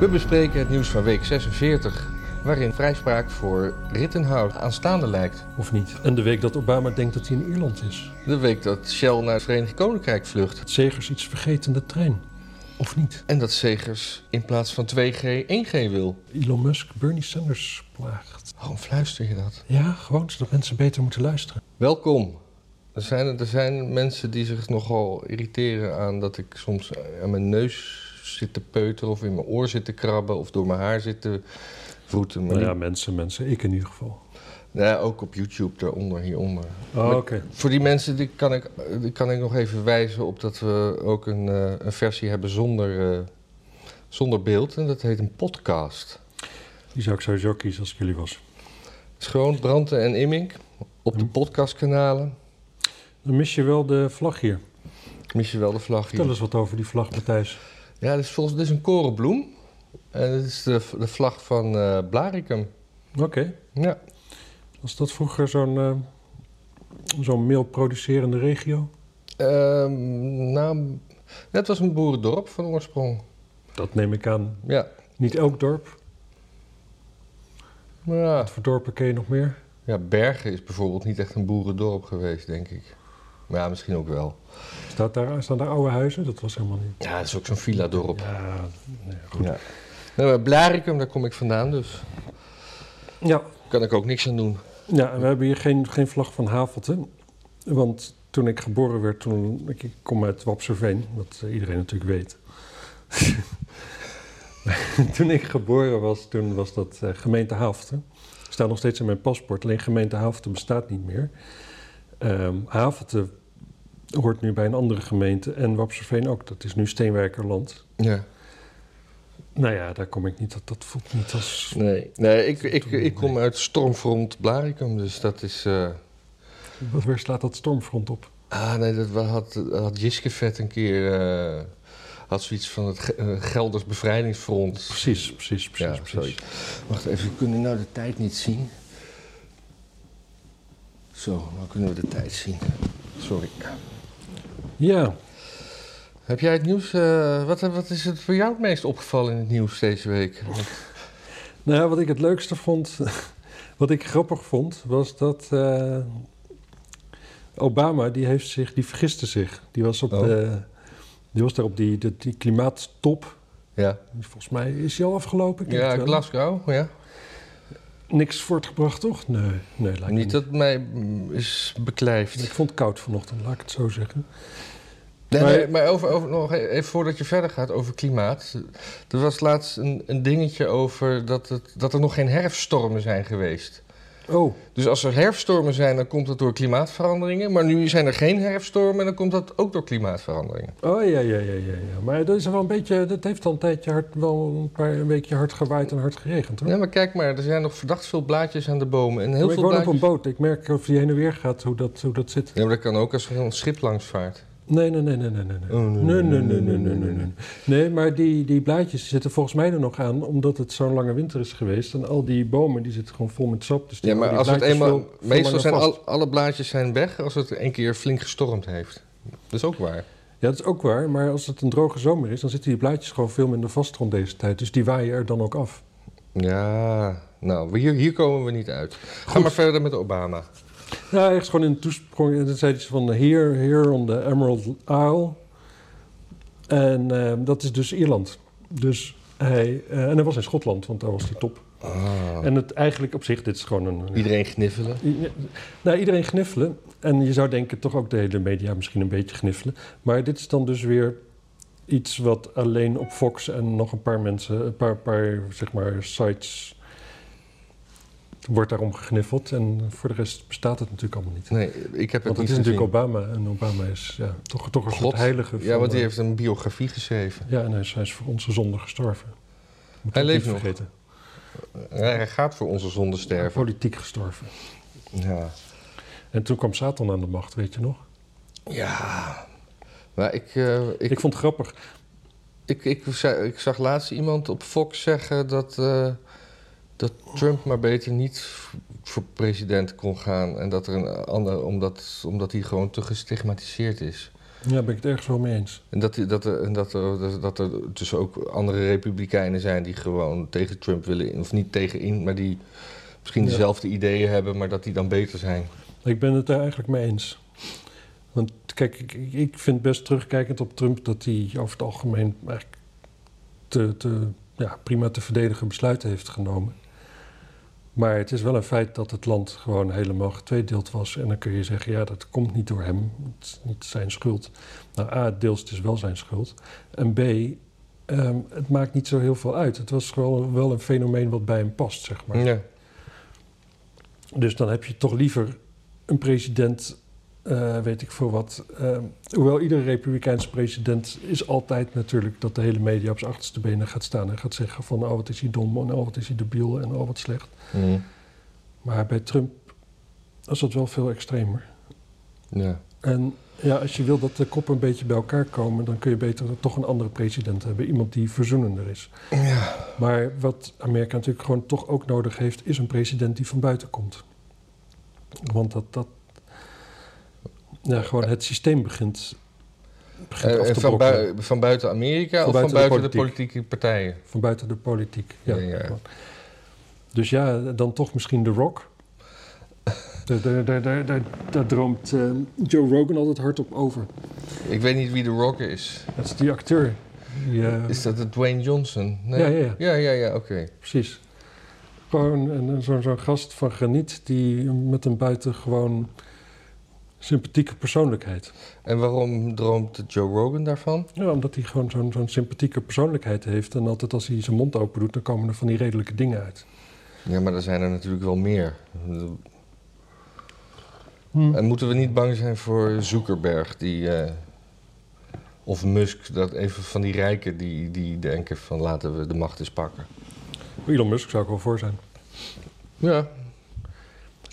We bespreken het nieuws van week 46, waarin vrijspraak voor Rittenhout aanstaande lijkt. Of niet? En de week dat Obama denkt dat hij in Ierland is. De week dat Shell naar het Verenigd Koninkrijk vlucht. Dat Zegers iets vergeet in de trein. Of niet? En dat Segers in plaats van 2G 1G wil. Elon Musk Bernie Sanders plaagt. Waarom fluister je dat? Ja, gewoon zodat mensen beter moeten luisteren. Welkom. Er zijn, er zijn mensen die zich nogal irriteren aan dat ik soms aan mijn neus zit te peuteren... of in mijn oor zit te krabben of door mijn haar zit te vroeten. Maar Nou ja, mensen, mensen. Ik in ieder geval. Ja, ook op YouTube, daaronder, hieronder. Oh, oké. Voor die mensen die kan, ik, die kan ik nog even wijzen op dat we ook een, eh, een versie hebben zonder, eh, zonder beeld. En dat heet een podcast. Die zou ik sowieso kiezen als ik jullie was. Gewoon Branten en Immink op de podcastkanalen. Dan mis je wel de vlag hier. Mis je wel de vlag Vertel hier. eens wat over die vlag, Matthijs. Ja, dit is, volgens, dit is een korenbloem. En dit is de, de vlag van eh Blaricum. Oké. Ja. Was dat vroeger zo'n eh, zo'n meelproducerende regio? Ehm, nou, het was een boerendorp van oorsprong. Dat neem ik aan. Ja. Niet elk dorp. Maar ja. Wat voor dorpen ken je nog meer? ja, Bergen is bijvoorbeeld niet echt een boerendorp geweest, denk ik. Ja, misschien ook wel. Staat daar, staan daar oude huizen? Dat was helemaal niet. Ja, het is ook zo'n villa-dorp. Ja, nee, goed. Ja. Nou, maar Blaricum, daar kom ik vandaan, dus Ja, kan ik ook niks aan doen. ja en we hebben hier geen, geen vlag van Havelte. Want toen ik geboren werd, toen, ik, ik kom uit Wapserveen, wat eh, iedereen natuurlijk weet. toen ik geboren was, toen was dat eh, gemeente Havelte. Staat nog steeds in mijn paspoort, alleen gemeente Havelte bestaat niet meer. Ehm Havelte hoort nu bij een andere gemeente en Wapserveen ook. Dat is nu Steenwijkerland. Ja. Nou ja, daar kom ik niet, dat, dat voelt niet als... Nee, nee ik, ik, ik kom uit Stormfront Blaricum, dus dat is... eh, Wat, waar slaat dat stormfront op? Ah, nee, dat had, had Jiske Vet een keer... eh, had zoiets van het eh, Gelders Bevrijdingsfront. Precies, precies, precies. Ja, precies. Wacht even, kunnen we nou de tijd niet zien? Zo, nou kunnen we de tijd zien. Sorry. Ja, Heb jij het nieuws... eh, wat, wat is het voor jou het meest opgevallen in het nieuws deze week? nou wat ik het leukste vond, wat ik grappig vond, was dat eh, Obama, die heeft zich, die vergiste zich. Die was, op Oh. de, die was daar op die, die, die klimaattop. Ja, Volgens mij is die al afgelopen. Ik ja. Glasgow, ja. Niks voortgebracht, toch? Nee, nee lijkt me Niet dat mij mm, is beklijft. Ik vond het koud vanochtend, laat ik het zo zeggen. Nee, Maar- maar, maar over, over, nog even voordat je verder gaat over klimaat. Er was laatst een, een dingetje over dat, het, dat er nog geen herfststormen zijn geweest. Oh, Dus als er herfststormen zijn, dan komt dat door klimaatveranderingen. Maar nu zijn er geen herfststormen en dan komt dat ook door klimaatveranderingen. oh ja, ja, ja, ja, ja. Maar dat is wel een beetje, dat heeft al een tijdje hard, wel een paar een weekje hard gewaaid en hard geregend, hoor. Ja, maar kijk maar, er zijn nog verdacht veel blaadjes aan de bomen. En heel Maar ik veel woon op een boot. Ik merk of die heen en weer gaat hoe dat, hoe dat zit. Ja, maar dat kan ook als er een schip langs vaart. Nee, nee, nee, nee, nee, nee. nee. Oh, Nee, nee, nee, nee, nee, nee, nee. Nee, maar die, die blaadjes zitten volgens mij er nog aan, omdat het zo'n lange winter is geweest. En al die bomen die zitten gewoon vol met sap. Dus die Ja, maar die als het eenmaal... veel- veel meestal zijn al, alle blaadjes zijn weg als het een keer flink gestormd heeft. Dat is ook waar. Ja, dat is ook waar. Maar als het een droge zomer is, dan zitten die blaadjes gewoon veel minder vast rond deze tijd. Dus die waaien er dan ook af. Ja, nou, hier, hier komen we niet uit. Ga Goed. maar verder met Obama. Ja, echt gewoon in de toesprong. En dan zei hij van here, here on the Emerald Isle. En eh, dat is dus Ierland. Dus hij, eh, en hij was in Schotland, want daar was die top. Ah. En het eigenlijk op zich, dit is gewoon een... Iedereen gniffelen. I- Nou, iedereen gniffelen. En je zou denken toch ook de hele media misschien een beetje gniffelen. Maar dit is dan dus weer iets wat alleen op Fox en nog een paar mensen, een paar, paar zeg maar, sites wordt daarom gegniffeld. En voor de rest bestaat het natuurlijk allemaal niet. Nee, ik heb het Want het is gezien. natuurlijk Obama. En Obama is ja, toch, toch een God. soort heilige. Ja, want die eh, heeft een biografie geschreven. Ja, en hij is, hij is voor onze zonde gestorven. Moet Hij leeft niet nog. vergeten. Hij gaat voor onze zonde sterven. Politiek gestorven. Ja. En toen kwam Satan aan de macht, weet je nog? Ja. Maar ik, eh, ik, Ik vond het grappig. ik, ik, ik zag laatst iemand op Fox zeggen dat, eh, dat Trump maar beter niet voor president kon gaan. En dat er een ander, omdat, omdat hij gewoon te gestigmatiseerd is. Ja, ben ik het ergens wel mee eens. En dat, dat, er, en dat, dat er dus ook andere republikeinen zijn die gewoon tegen Trump willen, of niet tegenin, maar die misschien Ja. dezelfde ideeën hebben, maar dat die dan beter zijn. Ik ben het daar eigenlijk mee eens. Want kijk, ik, ik- ik vind best terugkijkend op Trump dat hij over het algemeen eigenlijk te, te, ja, prima te verdedigen besluiten heeft genomen. Maar het is wel een feit dat het land gewoon helemaal getweedeeld was. En dan kun je zeggen, ja, dat komt niet door hem. Het is niet zijn schuld. Nou, A, deels het is wel zijn schuld. En B, ehm, het maakt niet zo heel veel uit. Het was gewoon wel een fenomeen wat bij hem past, zeg maar. Ja. Dus dan heb je toch liever een president, eh, weet ik veel wat. eh, hoewel iedere republikeinse president is altijd natuurlijk dat de hele media op zijn achterste benen gaat staan en gaat zeggen van oh wat is hij dom en oh wat is hij debiel en oh wat slecht. Mhm. Maar bij Trump is dat wel veel extremer. ja. En ja, als je wil dat de koppen een beetje bij elkaar komen, dan kun je beter toch een andere president hebben. Iemand die verzoenender is. Ja. Maar wat Amerika natuurlijk gewoon toch ook nodig heeft, is een president die van buiten komt. Want dat, dat ja, gewoon het systeem begint, begint te van, bui- van buiten Amerika Van of buiten van de buiten de, politiek. politieke partijen? Van buiten de politiek. Ja, Ja. Dus ja, dan toch misschien The Rock. Daar, daar, daar, daar, daar, daar droomt eh, Joe Rogan altijd hardop over. Ik weet niet wie de Rock is. Dat is die acteur. Die, eh, Is dat het Dwayne Johnson? Nee. Ja, ja, ja. Ja, oké. Precies. Gewoon zo'n zo'n gast van graniet die met een buitengewoon sympathieke persoonlijkheid. En waarom droomt Joe Rogan daarvan? Ja, omdat hij gewoon zo'n zo'n sympathieke persoonlijkheid heeft. En altijd als hij zijn mond open doet, dan komen er van die redelijke dingen uit. Ja, maar er zijn er natuurlijk wel meer. Hm. En moeten we niet bang zijn voor Zuckerberg, die, eh, of Musk, dat even van die rijken die, die denken van laten we de macht eens pakken. Elon Musk zou ik wel voor zijn. Ja,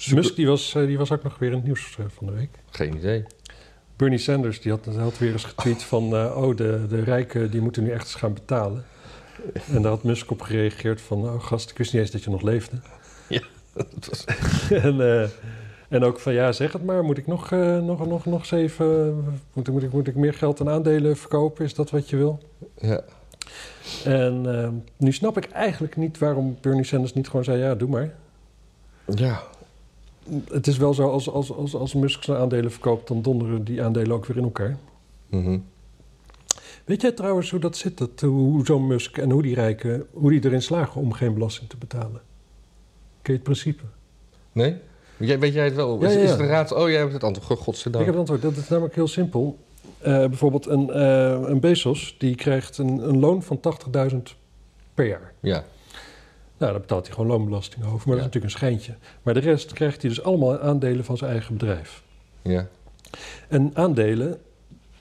Musk die was, eh, die was ook nog weer in het nieuws eh, van de week. geen idee. Bernie Sanders die had, had weer eens getweet van... eh, oh, de, de rijken die moeten nu echt eens gaan betalen. En daar had Musk op gereageerd van... oh gast, ik wist niet eens dat je nog leefde. Dat was- en, en ook van ja, zeg het maar. Moet ik nog, eh, nog, nog, nog eens even. Moet, ik- moet, ik, moet ik meer geld aan aandelen verkopen? Is dat wat je wil? ja. En nu snap ik eigenlijk niet waarom Bernie Sanders niet gewoon zei: ja, doe maar. ja, Het is wel zo, als, als, als, als Musk zijn aandelen verkoopt, dan donderen die aandelen ook weer in elkaar. Mhm. Weet jij trouwens hoe dat zit? Dat, hoe zo'n Musk en hoe die rijken, hoe die erin slagen om geen belasting te betalen? Ken je het principe? Nee? Jij, weet jij het wel? Ja, is, ja, is ja. het een raad? Oh, jij hebt het antwoord. Ik Godzijdank. heb het antwoord. Dat is namelijk heel simpel. Eh, bijvoorbeeld een, eh, een Bezos, die krijgt een, een loon van 80.000 per jaar. Ja, Nou, daar betaalt hij gewoon loonbelasting over, maar dat is natuurlijk een schijntje. Maar de rest krijgt hij dus allemaal aandelen van zijn eigen bedrijf. ja. En aandelen,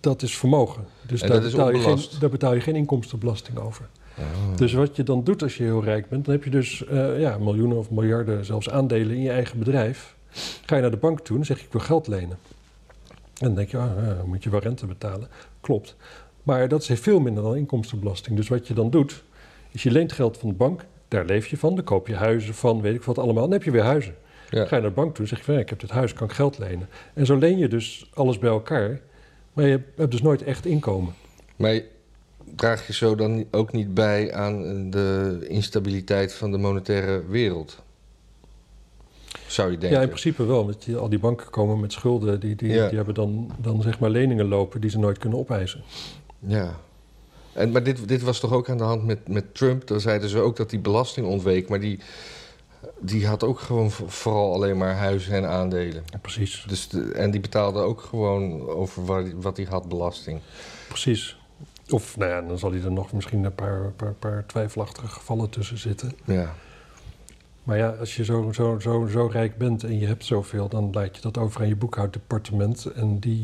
dat is vermogen. Dus daar, betaal je geen, daar betaal je geen inkomstenbelasting over. Oh. Dus wat je dan doet als je heel rijk bent, dan heb je dus eh, ja, miljoenen of miljarden zelfs aandelen in je eigen bedrijf. Ga je naar de bank toe en zeg je ik wil geld lenen. En dan denk je, ah, ja, dan moet je wel rente betalen. Klopt. Maar dat is veel minder dan inkomstenbelasting. Dus wat je dan doet, is je leent geld van de bank, daar leef je van, daar koop je huizen van, weet ik wat allemaal. Dan heb je weer huizen. Ja. Ga je naar de bank toe en zeg je van ja, ik heb dit huis, kan ik geld lenen. En zo leen je dus alles bij elkaar, maar je hebt dus nooit echt inkomen. Maar draag je zo dan ook niet bij aan de instabiliteit van de monetaire wereld? Zou je denken? Ja, in principe wel. Want al die banken komen met schulden, die, die, Ja. die hebben dan, dan zeg maar leningen lopen die ze nooit kunnen opeisen. Ja. En, maar dit, dit was toch ook aan de hand met, met Trump? Daar zeiden ze ook dat hij belasting ontweek. Maar die, die had ook gewoon vooral alleen maar huizen en aandelen. Ja, precies. Dus de- en die betaalde ook gewoon over wat hij had belasting. Precies. Of nou ja, dan zal hij er nog misschien een paar, paar, paar twijfelachtige gevallen tussen zitten. Ja. Maar ja, als je zo, zo, zo, zo rijk bent en je hebt zoveel, dan laat je dat over aan je boekhouddepartement. En die,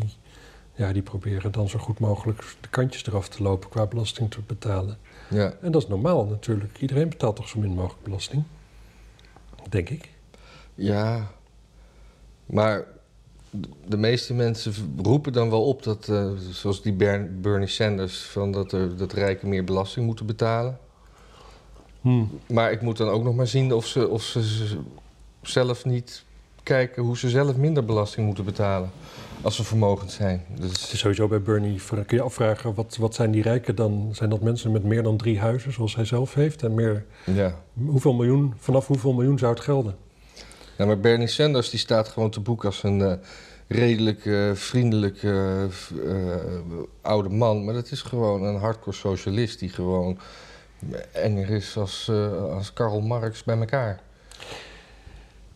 ja, die proberen dan zo goed mogelijk de kantjes eraf te lopen qua belasting te betalen. ja. En dat is normaal natuurlijk. Iedereen betaalt toch zo min mogelijk belasting? Denk ik. Ja. Maar de meeste mensen roepen dan wel op dat, eh, zoals die Ber- Bernie Sanders, van dat, er, dat rijken meer belasting moeten betalen. Maar ik moet dan ook nog maar zien of ze, of ze zelf niet kijken hoe ze zelf minder belasting moeten betalen. Als ze vermogend zijn. Het Dus, is sowieso bij Bernie, kun je afvragen, wat, wat zijn die rijken dan? Zijn dat mensen met meer dan drie huizen, zoals hij zelf heeft? En meer, ja. hoeveel miljoen, vanaf hoeveel miljoen zou het gelden? Nou, maar Bernie Sanders die staat gewoon te boek als een eh, redelijk eh, vriendelijke eh, oude man. Maar dat is gewoon een hardcore socialist die gewoon enger is als, als Karl Marx bij elkaar.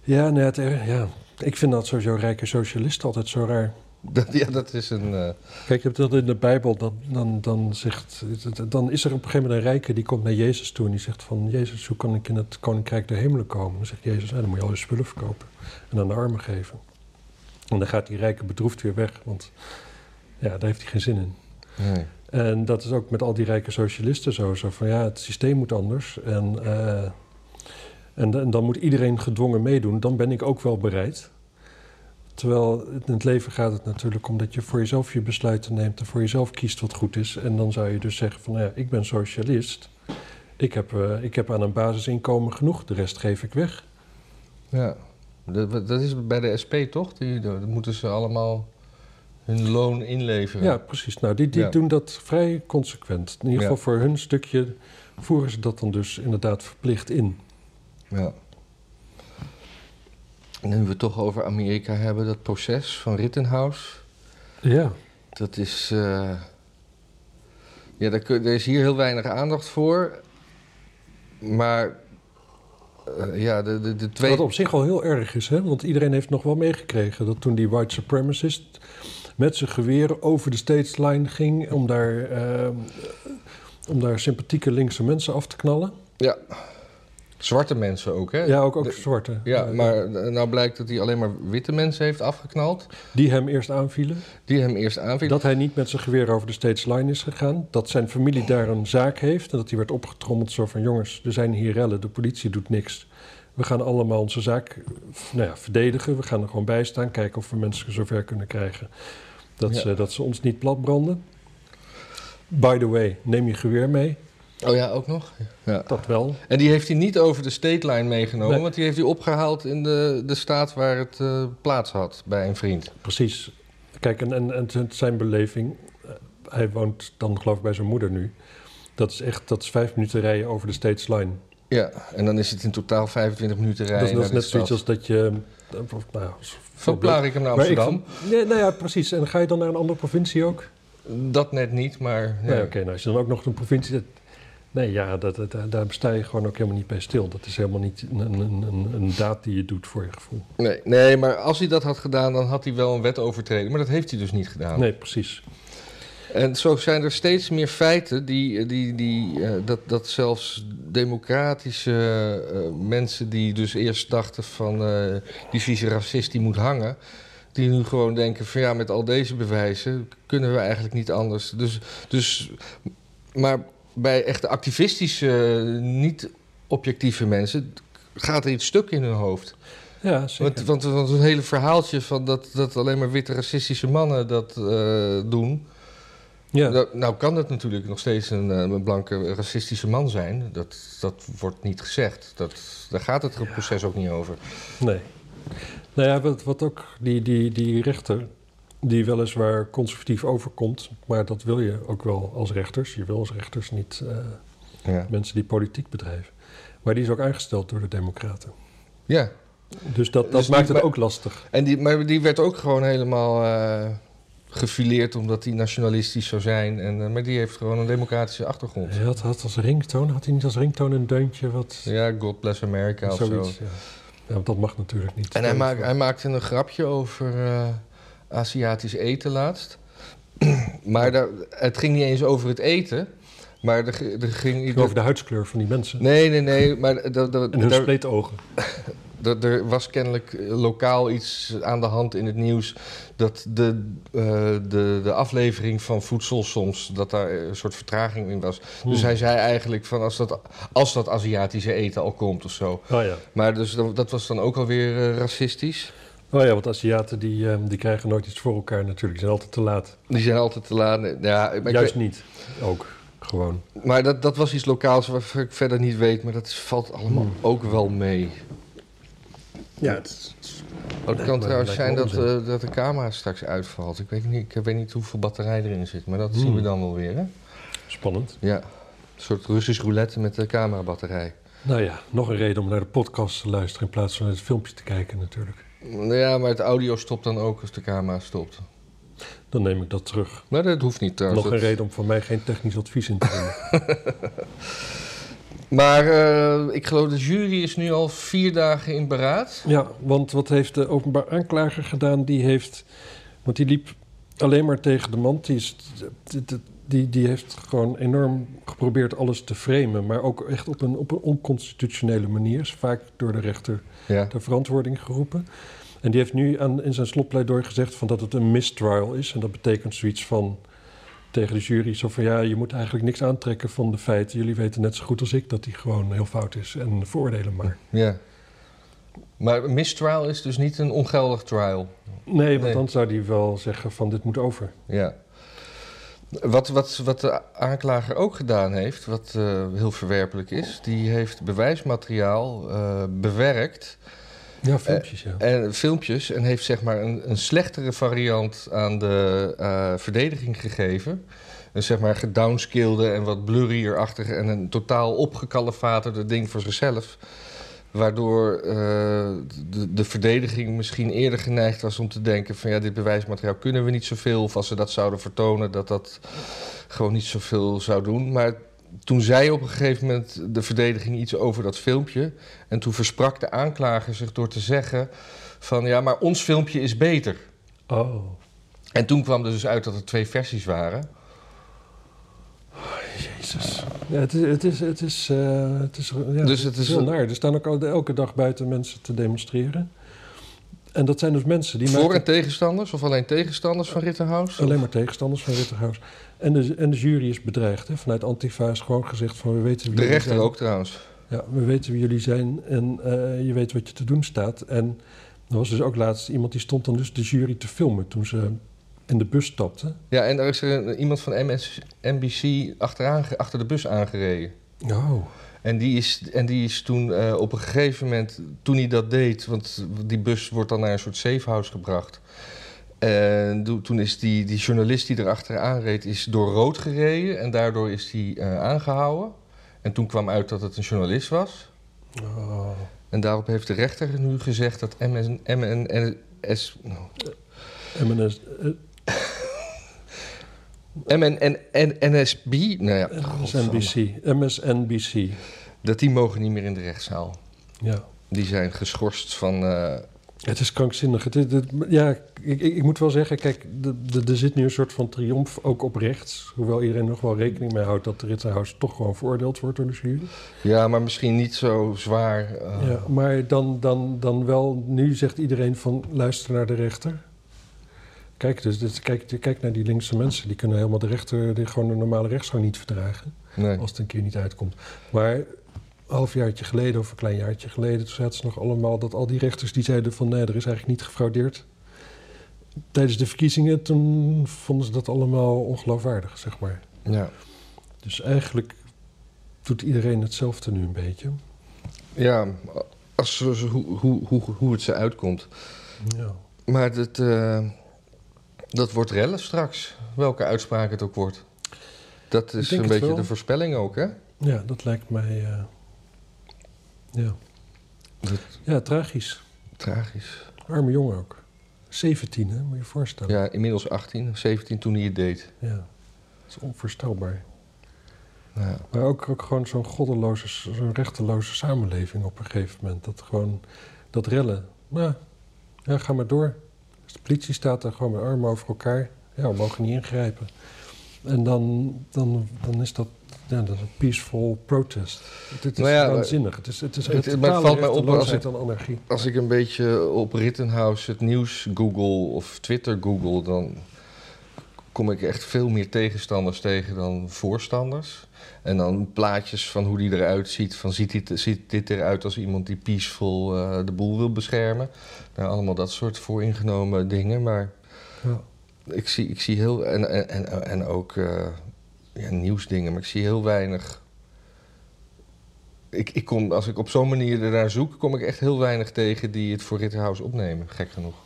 Ja, er- ja, ik vind dat sowieso rijke socialisten altijd zo raar. Dat, ja, dat is een... eh, Kijk, je hebt dat in de Bijbel, dan, dan, dan, zegt, dan is er op een gegeven moment een rijke die komt naar Jezus toe en die zegt van, Jezus, hoe kan ik in het koninkrijk der hemelen komen? Dan zegt Jezus, ah, dan moet je al je spullen verkopen en aan de armen geven. En dan gaat die rijke bedroefd weer weg, want ja, daar heeft hij geen zin in. nee. En dat is ook met al die rijke socialisten zo. Zo van ja, het systeem moet anders. En, eh, en, en dan moet iedereen gedwongen meedoen. Dan ben ik ook wel bereid. Terwijl in het leven gaat het natuurlijk om dat je voor jezelf je besluiten neemt. En voor jezelf kiest wat goed is. En dan zou je dus zeggen van nou ja, ik ben socialist. Ik heb, eh, ik heb aan een basisinkomen genoeg. De rest geef ik weg. Ja, dat, dat is bij de SP toch? Die, moeten ze allemaal hun loon inleveren. Ja, precies. Nou, die, die Ja. doen dat vrij consequent. In ieder Ja. geval voor hun stukje voeren ze dat dan dus inderdaad verplicht in. Ja. En nu we het toch over Amerika hebben, dat proces van Rittenhouse. Ja. Dat is. eh, ja, daar, kun- er is hier heel weinig aandacht voor. Maar. eh, ja, de, de, de twee. Wat op zich al heel erg is, hè? want iedereen heeft nog wel meegekregen dat toen die white supremacist met zijn geweer over de states line ging om daar, eh, om daar sympathieke linkse mensen af te knallen. Ja. Zwarte mensen ook, hè? Ja, ook, ook De- zwarte. Ja, Eh, maar nou blijkt dat hij alleen maar witte mensen heeft afgeknald. Die hem eerst aanvielen. Die hem eerst aanvielen. Dat hij niet met zijn geweer over de states line is gegaan. Dat zijn familie daar een zaak heeft. En dat hij werd opgetrommeld zo van... jongens, er zijn hier rellen, de politie doet niks. We gaan allemaal onze zaak eh, nou ja, verdedigen. We gaan er gewoon bij staan. Kijken of we mensen zover kunnen krijgen... dat, Ja. ze, dat ze ons niet platbranden. By the way, neem je geweer mee. Oh ja, ook nog? Ja. Dat wel. En die heeft hij niet over de state line meegenomen, Nee. want die heeft hij opgehaald in de, de staat waar het eh, plaats had bij een vriend. Precies. Kijk, en, en, zijn beleving... eh, hij woont dan geloof ik bij zijn moeder nu. Dat is echt dat is vijf minuten rijden over de states line. Ja, en dan is het in totaal 25 minuten rijden. Dat is, dat is naar net zoiets als dat je... eh, of, nou, Van Plarikum naar ik Amsterdam. nee, nou ja, precies. En ga je dan naar een andere provincie ook? Dat net niet, maar. Ja. Nee, oké. nou, als je dan ook nog een provincie... nee, ja, dat, dat, daar sta je gewoon ook helemaal niet bij stil. Dat is helemaal niet een, een, een, een daad die je doet voor je gevoel. nee, nee, maar als hij dat had gedaan, dan had hij wel een wet overtreden. Maar dat heeft hij dus niet gedaan. Nee, precies. En zo zijn er steeds meer feiten die, die, die, eh, dat, dat zelfs democratische eh, mensen die dus eerst dachten van eh, die vieze racist die moet hangen, die nu gewoon denken van ja, met al deze bewijzen kunnen we eigenlijk niet anders. Dus, dus maar bij echte activistische, niet objectieve mensen gaat er iets stuk in hun hoofd. Ja, zeker. Want, want, want een hele verhaaltje van dat, dat alleen maar witte racistische mannen dat eh, doen. ja. Nou, nou kan het natuurlijk nog steeds een, eh, een blanke racistische man zijn. Dat, dat wordt niet gezegd. Dat, daar gaat het proces ook niet over. Nee. Nou ja, wat, wat ook die, die, die rechter, die weliswaar conservatief overkomt, maar dat wil je ook wel als rechters. Je wil als rechters niet eh, Ja, mensen die politiek bedrijven. Maar die is ook aangesteld door de Democraten. ja. Dus dat, dat Dus maakt die- het maar- ook lastig. En die, maar die werd ook gewoon helemaal eh, gefileerd omdat hij nationalistisch zou zijn. En, eh, maar die heeft gewoon een democratische achtergrond. Hij had, had als ringtoon, had hij niet als ringtoon een deuntje wat... Ja, God bless America of zo. zoiets, ja. ja, want dat mag natuurlijk niet. En hij, maak, hij maakte een grapje over Aziatisch eten laatst. maar daar, het ging niet eens over het eten. Maar er, er ging... Over de huidskleur van die mensen. Nee, nee, nee. Maar En hun spleetogen. er- was kennelijk eh, lokaal iets aan de hand in het nieuws... dat de, eh, de, de aflevering van voedsel soms... dat daar een soort vertraging in was. Dus Hmm. hij zei eigenlijk van als dat, als dat Aziatische eten al komt of zo. Oh ja. Maar dus, dat dat was dan ook alweer eh, racistisch. Oh ja, want Aziaten die, eh, die krijgen nooit iets voor elkaar natuurlijk. Die zijn altijd te laat. Die zijn altijd te laat. Ja, maar Juist weet- niet. Ook. Gewoon. Maar dat, dat was iets lokaals wat ik verder niet weet, maar dat valt allemaal Hmm. ook wel mee. Ja, het Oh, kan trouwens zijn dat, eh, dat de camera straks uitvalt. Ik weet, niet, ik weet niet hoeveel batterij erin zit, maar dat Hmm. zien we dan wel weer. Hè? spannend. Ja, een soort Russisch roulette met de camerabatterij. Nou ja, nog een reden om naar de podcast te luisteren in plaats van het filmpje te kijken natuurlijk. Nou Ja, maar het audio stopt dan ook als de camera stopt. Dan neem ik dat terug. Maar dat hoeft niet trouwens. nog een Dat- reden om van mij geen technisch advies in te winnen. Maar eh, ik geloof de jury is nu al vier dagen in beraad. ja, want wat heeft de openbaar aanklager gedaan? Die heeft, want die liep alleen maar tegen de man. Die, is, die, die, heeft gewoon enorm geprobeerd alles te framen. Maar ook echt op een, op een onconstitutionele manier. Is vaak door de rechter Ja. ter verantwoording geroepen. En die heeft nu aan, in zijn slotpleidooi gezegd van dat het een mistrial is. En dat betekent zoiets van tegen de jury zo van ja, je moet eigenlijk niks aantrekken van de feiten. Jullie weten net zo goed als ik dat die gewoon heel fout is en veroordelen maar. ja. Maar mistrial is dus niet een ongeldig trial. Nee, want Nee. dan zou die wel zeggen van dit moet over. Ja. Wat, wat, wat de aanklager ook gedaan heeft, wat eh, heel verwerpelijk is, die heeft bewijsmateriaal eh, bewerkt Ja, filmpjes ja. en filmpjes en heeft zeg maar een, een slechtere variant aan de eh, verdediging gegeven. Een zeg maar gedownscalede en wat blurrier-achtig en een totaal opgekalefaterde ding voor zichzelf. Waardoor eh, de, de verdediging misschien eerder geneigd was om te denken van ja, dit bewijsmateriaal kunnen we niet zoveel. Of als ze dat zouden vertonen, dat dat gewoon niet zoveel zou doen. Maar toen zei op een gegeven moment de verdediging iets over dat filmpje. En toen versprak de aanklager zich door te zeggen van ja, maar ons filmpje is beter. Oh, En toen kwam er dus uit dat er twee versies waren. Jezus. Ja, het is, het is, het is, eh, het is, ja, Dus het is heel een- naar. Er staan ook elke dag buiten mensen te demonstreren. En dat zijn dus mensen die Voor maken- en tegenstanders of alleen tegenstanders van Rittenhouse? Alleen maar tegenstanders van Ritterhuis. En de, en de jury is bedreigd. Hè? Vanuit Antifa is gewoon gezegd van we weten wie De rechter zijn. ook trouwens. Ja, we weten wie jullie zijn en eh, je weet wat je te doen staat. En er was dus ook laatst iemand die stond dan dus de jury te filmen toen ze in de bus stapten. Ja, en er is er iemand van MS, NBC achteraan, achter de bus aangereden. Oh, En die is, en die is toen eh, op een gegeven moment, toen hij dat deed, want die bus wordt dan naar een soort safehouse gebracht. En toen is die, die journalist die erachteraan reed, is door rood gereden en daardoor is die eh, aangehouden. En toen kwam uit dat het een journalist was. oh. En daarop heeft de rechter nu gezegd dat MN, MNS, nou, MNS, MN, NSB, nou ja, MSNBC, MSNBC. dat die mogen niet meer in de rechtszaal. Ja. Die zijn geschorst van. eh, Het is krankzinnig. Het ja, ik, ik, ik moet wel zeggen, kijk, er zit nu een soort van triomf ook op rechts. Hoewel iedereen nog wel rekening mee houdt dat de toch gewoon veroordeeld wordt door de jury. ja, maar misschien niet zo zwaar. eh, Ja, maar dan, dan, dan wel, nu zegt iedereen van luister naar de rechter. Kijk, dus, dus kijk, kijk naar die linkse mensen. Die kunnen helemaal de rechter, die gewoon de normale rechtsgang niet verdragen. Nee. Als het een keer niet uitkomt. Maar een halfjaartje geleden of een klein jaartje geleden... toen zaten ze nog allemaal dat al die rechters die zeiden van... nee, er is eigenlijk niet gefraudeerd. Tijdens de verkiezingen, toen vonden ze dat allemaal ongeloofwaardig, zeg maar. Ja. Dus eigenlijk doet iedereen hetzelfde nu een beetje. ja, als, hoe, hoe, hoe, hoe het ze uitkomt. Ja. Maar dat, eh, dat wordt rellen straks, welke uitspraak het ook wordt. Dat is een beetje de voorspelling ook, hè? Ja, dat lijkt mij. eh, ja. Dat- ja, tragisch. Tragisch. Arme jongen ook. 17, hè? Moet je je voorstellen. Ja, inmiddels 18, 17 toen hij het deed. Ja. Dat is onvoorstelbaar. Ja. Maar ook, ook gewoon zo'n goddeloze, zo'n rechteloze samenleving op een gegeven moment. Dat gewoon, dat rellen. Nou, ja, ga maar door. Als de politie staat daar gewoon met armen over elkaar. Ja, we mogen niet ingrijpen. En dan, dan, dan is dat, ja, dat is een peaceful protest. Het, is ja, waanzinnig. Het is, het is maar valt mij op als ik- anarchie. Als ik een beetje op Rittenhouse het nieuws google of Twitter google, dan kom ik echt veel meer tegenstanders tegen dan voorstanders. En dan plaatjes van hoe die eruit ziet. Van ziet dit, ziet dit eruit als iemand die peaceful eh, de boel wil beschermen. Nou, allemaal dat soort vooringenomen dingen. Maar Ja. ik zie, ik zie heel... En, en, en, en ook eh, ja, nieuwsdingen. Maar ik zie heel weinig... ik, ik kom, als ik op zo'n manier ernaar zoek, kom ik echt heel weinig tegen die het voor Ritterhouse opnemen. Gek genoeg.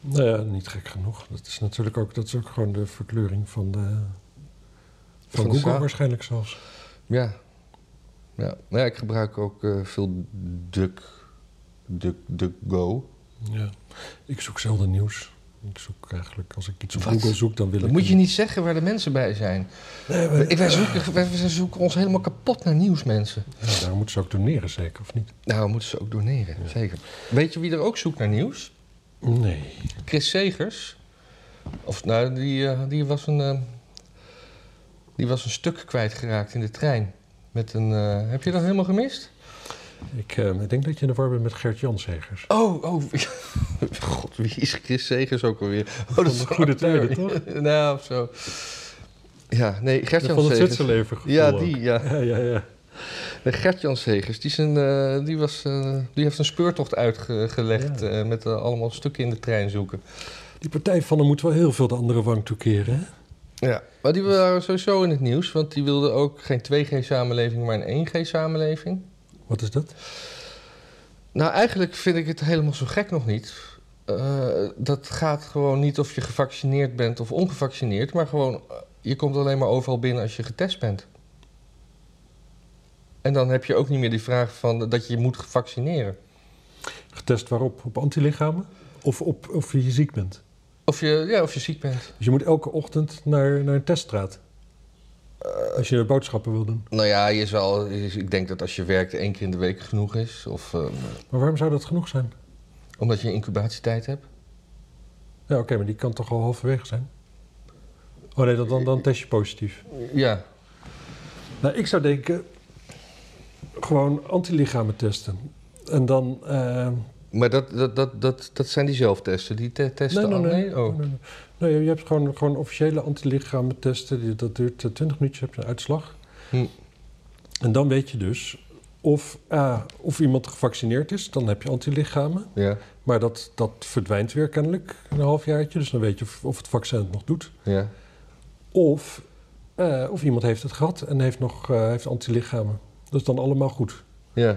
Nou ja, niet gek genoeg. Dat is natuurlijk ook, dat is ook gewoon de verkleuring van, de, van, Google zaak. waarschijnlijk zelfs. Ja. Ja, nou ja ik gebruik ook eh, veel Duck, Duck, DuckGo. Ja. Ik zoek zelden nieuws. Ik zoek eigenlijk, als ik iets op Wat? Google zoek, dan wil Dat ik... moet je niet zeggen waar de mensen bij zijn. Nee, maar, Ik- Wij zoeken, wij, wij zoeken ons helemaal kapot naar nieuws, mensen. ja, daar moeten ze ook doneren, zeker, of niet? Nou, moeten ze ook doneren, zeker. Weet je wie er ook zoekt naar nieuws? Nee. Chris Segers. Of nou, die, eh, die, was een, eh, die was een stuk kwijtgeraakt in de trein. Met een, eh, heb je dat helemaal gemist? Ik, ik denk dat je in de war bent met Gert Janshegers. Oh, oh. God, wie is Chris Segers ook alweer? Oh, dat is een goede tijden, toch? nou, of zo. Ja, nee, Gert-Jan Van het Segers. Gevoel Ja, die, ja. Ja, ja, ja. Nee, Gert-Jan Segers, die, is een, eh, die, was, eh, die heeft een speurtocht uitgelegd Ja. eh, met allemaal stukken in de trein zoeken. Die partij van hem moet wel heel veel de andere wang toekeren, hè? Ja, maar die waren sowieso in het nieuws, want die wilden ook geen 2G-samenleving, maar een 1G-samenleving. Wat is dat? Nou, eigenlijk vind ik het helemaal zo gek nog niet. Dat gaat gewoon niet of je gevaccineerd bent of ongevaccineerd, maar gewoon je komt alleen maar overal binnen als je getest bent. En dan heb je ook niet meer die vraag van dat je je moet vaccineren. Getest waarop? Op antilichamen? Of op of je ziek bent? Of je, ja, of je ziek bent. Dus je moet elke ochtend naar, naar een teststraat. Als je boodschappen wil doen. Nou ja, je zal, ik denk dat als je werkt één keer in de week genoeg is. Of eh, Maar waarom zou dat genoeg zijn? omdat je incubatietijd hebt. Ja, oké, maar die kan toch al halverwege zijn? Oh nee, dan, dan, dan test je positief. Ja, Nou, ik zou denken... Gewoon antilichamen testen. En dan... eh, maar dat, dat, dat, dat, dat zijn die zelftesten. Die te- testen nee, nee, nee. Oh. nee, je hebt gewoon, gewoon officiële antilichamen testen. Die- Dat duurt eh, 20 minuutjes, heb je een uitslag. Hm. En dan weet je dus of, A, of iemand gevaccineerd is. Dan heb je antilichamen. Ja, Maar dat, dat verdwijnt weer kennelijk een halfjaartje. Dus dan weet je of, of het vaccin het nog doet. ja. Of, eh, of iemand heeft het gehad en heeft nog eh, heeft antilichamen. Dat is dan allemaal goed. ja.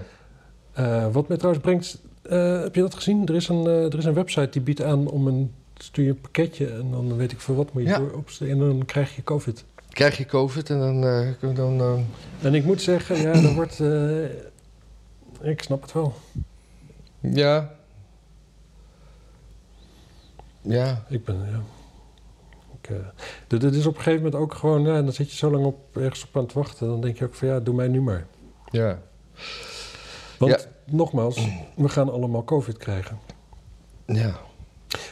Eh, wat mij trouwens brengt... eh, heb je dat gezien? Er is, een, eh, er is een website die biedt aan om een... Stuur je een pakketje en dan weet ik voor wat moet je Ja. door opsturen. En dan krijg je covid. Krijg je COVID en dan dan... En ik moet zeggen, ja, dat wordt... ik snap het wel. ja. Ja, Ik ben, ja... Ik, dit, dit is op een gegeven moment ook gewoon... Ja, dan zit je zo lang op, ergens op aan het wachten. Dan denk je ook van, ja, doe mij nu maar. Ja. Want, nogmaals, we gaan allemaal covid krijgen. Ja.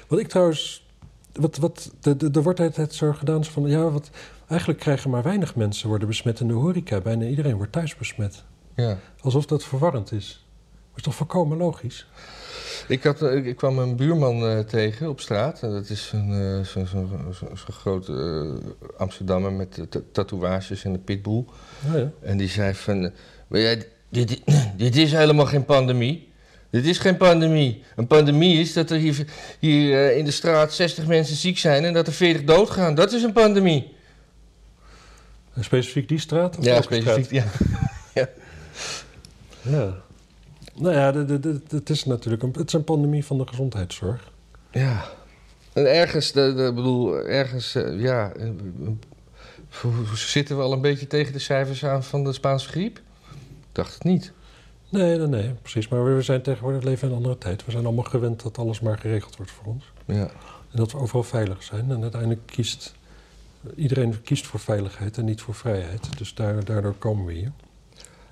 Wat ik trouwens... Wat, wat, de- de- er wordt altijd zo gedaan van... Ja, wat, eigenlijk krijgen maar weinig mensen worden besmet in de horeca. Bijna iedereen wordt thuis besmet. ja. Alsof dat verwarrend is. Dat is toch volkomen logisch? Ik, had, eh, ik kwam een buurman eh, tegen op straat. En dat is een, zo'n zo, zo, grote eh, Amsterdammer met ta- tatoeages en een pitbull. Ja, ja. En die zei van... "Maar ja, dit, dit is helemaal geen pandemie. Dit is geen pandemie. Een pandemie is dat er hier, hier eh, in de straat 60 mensen ziek zijn... en dat er 40 doodgaan. Dat is een pandemie. En specifiek die straat? Ja, specifiek. Ja. straat? Ja. Nou ja, de- de- de- het is natuurlijk een, het is een pandemie van de gezondheidszorg. ja. En ergens, de, de, bedoel, ergens, eh, ja... eh, zitten we al een beetje tegen de cijfers aan van de Spaanse griep? Dacht het niet. Nee, nee, nee, precies. Maar we zijn tegenwoordig leven in een andere tijd. We zijn allemaal gewend dat alles maar geregeld wordt voor ons. Ja. En dat we overal veilig zijn. En uiteindelijk kiest iedereen kiest voor veiligheid en niet voor vrijheid. Dus daar, daardoor komen we hier.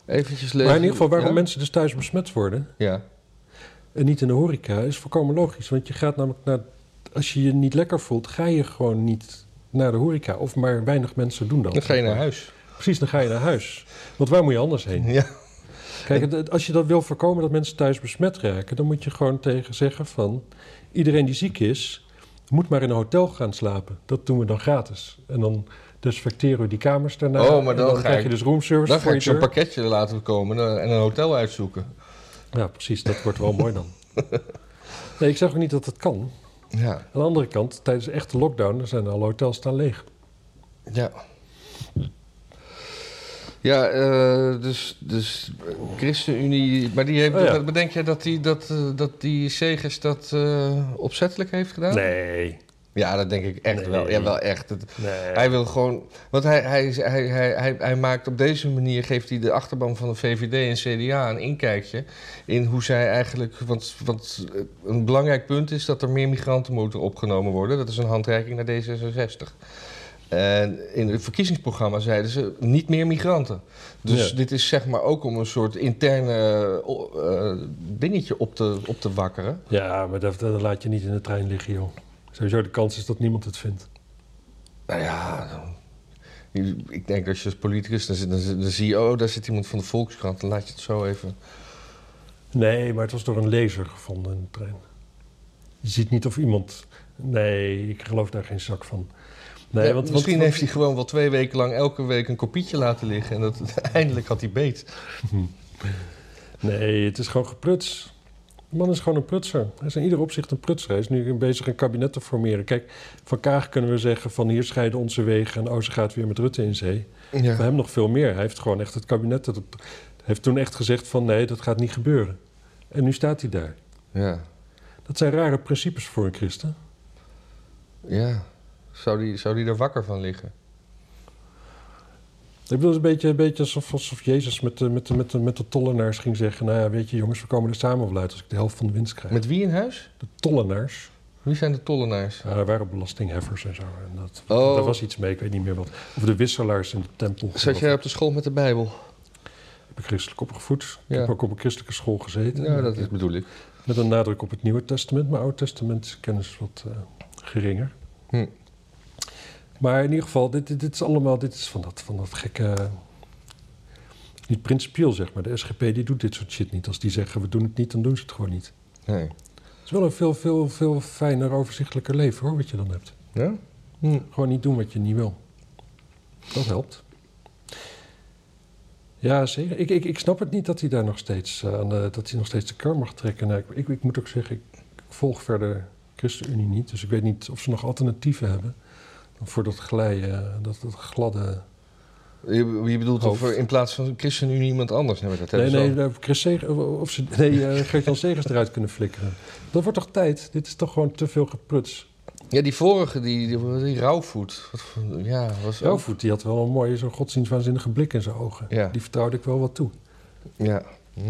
Eventjes lezen. Maar in ieder geval, waarom ja? mensen dus thuis besmet worden Ja, en niet in de horeca, is volkomen logisch. Want je gaat namelijk naar. Als je je niet lekker voelt, ga je gewoon niet naar de horeca. Of maar weinig mensen doen dat. dan ga je naar huis. Precies, dan ga je naar huis. Want waar moet je anders heen? Ja. Kijk, als je dat wil voorkomen dat mensen thuis besmet raken, dan moet je gewoon tegen zeggen van iedereen die ziek is, moet maar in een hotel gaan slapen. Dat doen we dan gratis. En dan desinfecteren we die kamers daarna. Oh, maar dan krijg ik- je dus roomservice Dan ga ik je zo'n pakketje laten komen eh, en een hotel uitzoeken. Ja, precies. Dat wordt wel mooi dan. Nee, ik zeg ook niet dat het kan. Ja. Aan de andere kant, tijdens de echte lockdown, zijn alle hotels staan leeg. Ja. Ja, eh, dus, dus ChristenUnie... Maar die heeft, Oh ja. bedenk jij dat die, dat, eh, dat die Segers dat eh, opzettelijk heeft gedaan? Nee. Ja, dat denk ik echt Nee. wel. Ja, wel echt. Het- nee. Hij wil gewoon... Want hij, hij, hij, hij, hij, hij maakt op deze manier... geeft hij de achterban van de VVD en CDA een inkijkje... in hoe zij eigenlijk... Want, want een belangrijk punt is dat er meer migranten moeten opgenomen worden. Dat is een handreiking naar D66. En in het verkiezingsprogramma zeiden ze niet meer migranten. Dus Ja. dit is zeg maar ook om een soort interne eh, dingetje op te, op te wakkeren. Ja, maar dat, dat laat je niet in de trein liggen, joh. Sowieso de kans is dat niemand het vindt. Nou ja, ik denk als je als politicus, dan, zit- dan, dan zie je, oh, daar zit iemand van de Volkskrant, dan laat je het zo even. Nee, maar het was door een lezer gevonden in de trein. Je ziet niet of iemand... Nee, ik geloof daar geen zak van. Nee, Ja, want, misschien want, heeft hij gewoon wel twee weken lang elke week een kopietje laten liggen en dat, eindelijk had hij beet. Nee, het is gewoon gepruts. De man is gewoon een prutser. Hij is in ieder opzicht een prutser. Hij is nu bezig een kabinet te formeren. Kijk, van Kaag kunnen we zeggen van hier scheiden onze wegen... en oh, ze gaat weer met Rutte in zee. Ja. hem nog veel meer. Hij heeft gewoon echt het kabinet... Dat, heeft toen echt gezegd van nee, dat gaat niet gebeuren. En nu staat hij daar. ja, Dat zijn rare principes voor een christen. ja. Zou die, zou die er wakker van liggen? Ik bedoel, het is een beetje, een beetje alsof, alsof Jezus met de, met, de, met, de, met de tollenaars ging zeggen... nou ja, weet je jongens, we komen er samen wel uit als ik de helft van de winst krijg. Met wie in huis? De tollenaars, Wie zijn de tollenaars? ja, er waren belastingheffers en zo. En dat, Oh. Daar was iets mee, ik weet niet meer wat. Of de wisselaars in de tempel. Zat jij op de school met de Bijbel? Ik ben christelijk opgevoed. Ik Ja. heb ook op een christelijke school gezeten. Ja, dat is, bedoel ik. Met een nadruk op het Nieuwe Testament. Mijn Oude Testament is kennis wat eh, geringer. Hm. Maar in ieder geval, dit, dit, dit is allemaal dit is van, dat, van dat gekke... Niet principieel, zeg maar. De SGP die doet dit soort shit niet. Als die zeggen, we doen het niet, dan doen ze het gewoon niet. Nee. Het is wel een veel, veel, veel fijner, overzichtelijker leven, hoor, wat je dan hebt. Ja? Hm. Gewoon niet doen wat je niet wil. Dat helpt. Ja, zeker. Ik, ik, ik snap het niet dat hij daar nog steeds, eh, aan de, dat hij nog steeds de kar mag trekken. Nou, ik, ik, ik moet ook zeggen, ik, ik volg verder ChristenUnie niet. Dus ik weet niet of ze nog alternatieven hebben. Voor dat glijden, dat, dat gladde... Je, je bedoelt of Hoofd. er in plaats van ChristenUnie iemand anders? Nee, dat Nee, nee, al. of Chris of ze nee, eh, Gert-Jan Segers eruit kunnen flikkeren. Dat wordt toch tijd? Dit is toch gewoon te veel gepruts. Ja, die vorige, die, die, die Rauwvoet. Wat ja, was ook- Jouwvoet, die had wel een mooie, zo'n godsdienstwaanzinnige blik in zijn ogen. Ja. Die vertrouwde ik wel wat toe. Ja. Hm.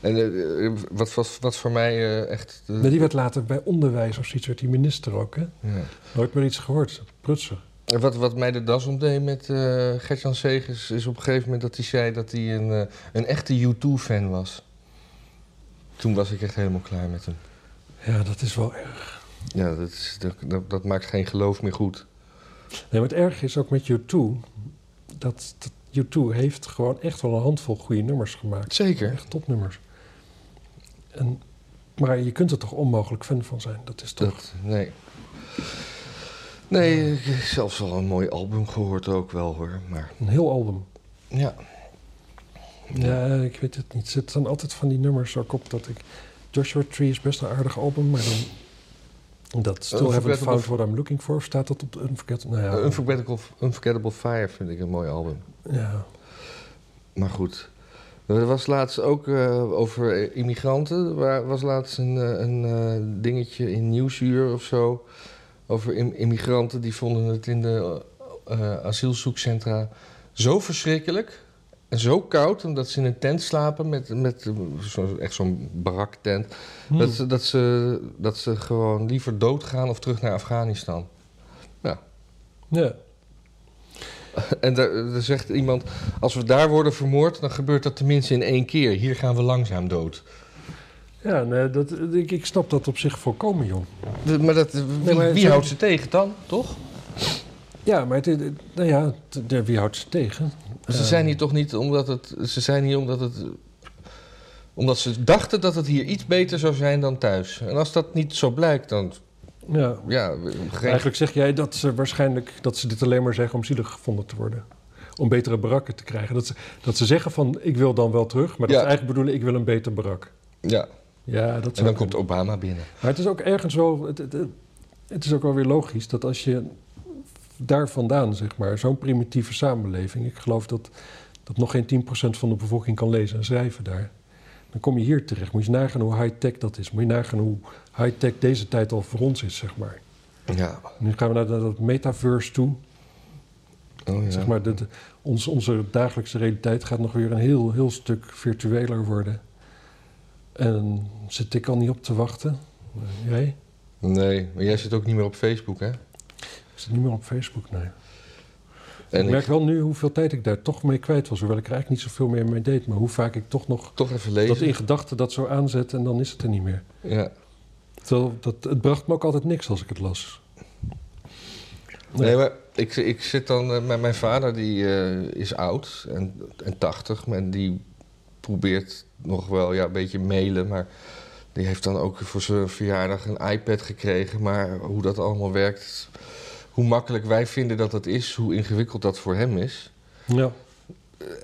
En eh, eh, wat was wat voor mij eh, echt... Maar die werd later bij onderwijs of zoiets, werd die minister ook, hè? ja. Nooit meer iets gehoord. Prutser. En Wat, wat mij de das omdeed met Gert-Jan Segers... is op een gegeven moment dat hij zei dat hij een, een echte U2-fan was. Toen was ik echt helemaal klaar met hem. Ja, dat is wel erg. Ja, dat, is, dat, dat, maakt geen geloof meer goed. Nee, maar het erg is ook met U2... dat, dat U2 heeft gewoon echt wel een handvol goede nummers gemaakt. Zeker. Echt topnummers. En, maar je kunt er toch onmogelijk fan van zijn? Dat is toch... Dat, nee. Nee, ik heb zelfs wel een mooi album gehoord ook wel hoor. Maar Een heel album. ja. Ja, ik weet het niet. Er zitten dan altijd van die nummers ook op dat ik... Joshua Tree is best een aardig album, maar dan... Dat Still Haven't Found What I'm Looking For, staat dat op de Unforgettable... Nou ja, Unforgettable, Unforgettable Fire vind ik een mooi album. ja. Maar goed. Er was laatst ook eh, over immigranten. Er was laatst een, eh, een eh, dingetje in Nieuwsuur of zo. Over im- immigranten die vonden het in de asielzoekcentra zo verschrikkelijk. En zo koud, omdat ze in een tent slapen met, met zo, echt zo'n baraktent. Hm. Dat, ze, dat, ze, dat ze gewoon liever doodgaan of terug naar Afghanistan. ja. En daar, daar zegt iemand, als we daar worden vermoord, dan gebeurt dat tenminste in één keer. Hier gaan we langzaam dood. Ja, nee, dat, ik, ik snap dat op zich volkomen, jong. De- Maar, dat, wie, Nee, maar wie zo- houdt ze tegen dan, toch? Ja, maar het, nou ja, het- wie houdt ze tegen? Ze zijn hier toch niet omdat het... Ze zijn hier omdat het... Omdat ze dachten dat het hier iets beter zou zijn dan thuis. En als dat niet zo blijkt, dan... Ja, Ja, geen, eigenlijk zeg jij dat ze waarschijnlijk dat ze dit alleen maar zeggen om zielig gevonden te worden. Om betere barakken te krijgen. Dat ze, dat ze zeggen van ik wil dan wel terug, maar dat Ja. ze eigenlijk bedoelen ik wil een beter barak. ja. Ja, dat En dan kunnen. komt Obama binnen. Maar het is ook ergens wel. Het, het, het is ook wel weer logisch dat als je daar vandaan, zeg maar. Zo'n primitieve samenleving. Ik geloof dat, dat nog geen 10% van de bevolking kan lezen en schrijven daar. Dan kom je hier terecht. Moet je nagaan hoe high-tech dat is. Moet je nagaan hoe high-tech deze tijd al voor ons is, zeg maar. Ja. Nu gaan we naar dat metaverse toe. Oh, ja. Zeg maar, de, de- ons, onze dagelijkse realiteit gaat nog weer een heel, heel stuk virtueler worden. En zit ik al niet op te wachten. Jij? Nee, maar jij zit ook niet meer op Facebook, hè? Ik zit niet meer op Facebook, nee. En ik merk wel nu hoeveel tijd ik daar toch mee kwijt was. Hoewel ik er eigenlijk niet zoveel meer mee deed. Maar hoe vaak ik toch nog toch even dat lezen. in gedachten dat zo aanzet en dan is het er niet meer. Ja. Terwijl dat, het bracht me ook altijd niks als ik het las. Nee. Nee, maar ik, ik zit dan... eh, Mijn, mijn vader die eh, is oud en, en 80. En die probeert nog wel ja, een beetje mailen. Maar die heeft dan ook voor zijn verjaardag een iPad gekregen. Maar hoe dat allemaal werkt... Hoe makkelijk wij vinden dat dat is, hoe ingewikkeld dat voor hem is. Ja,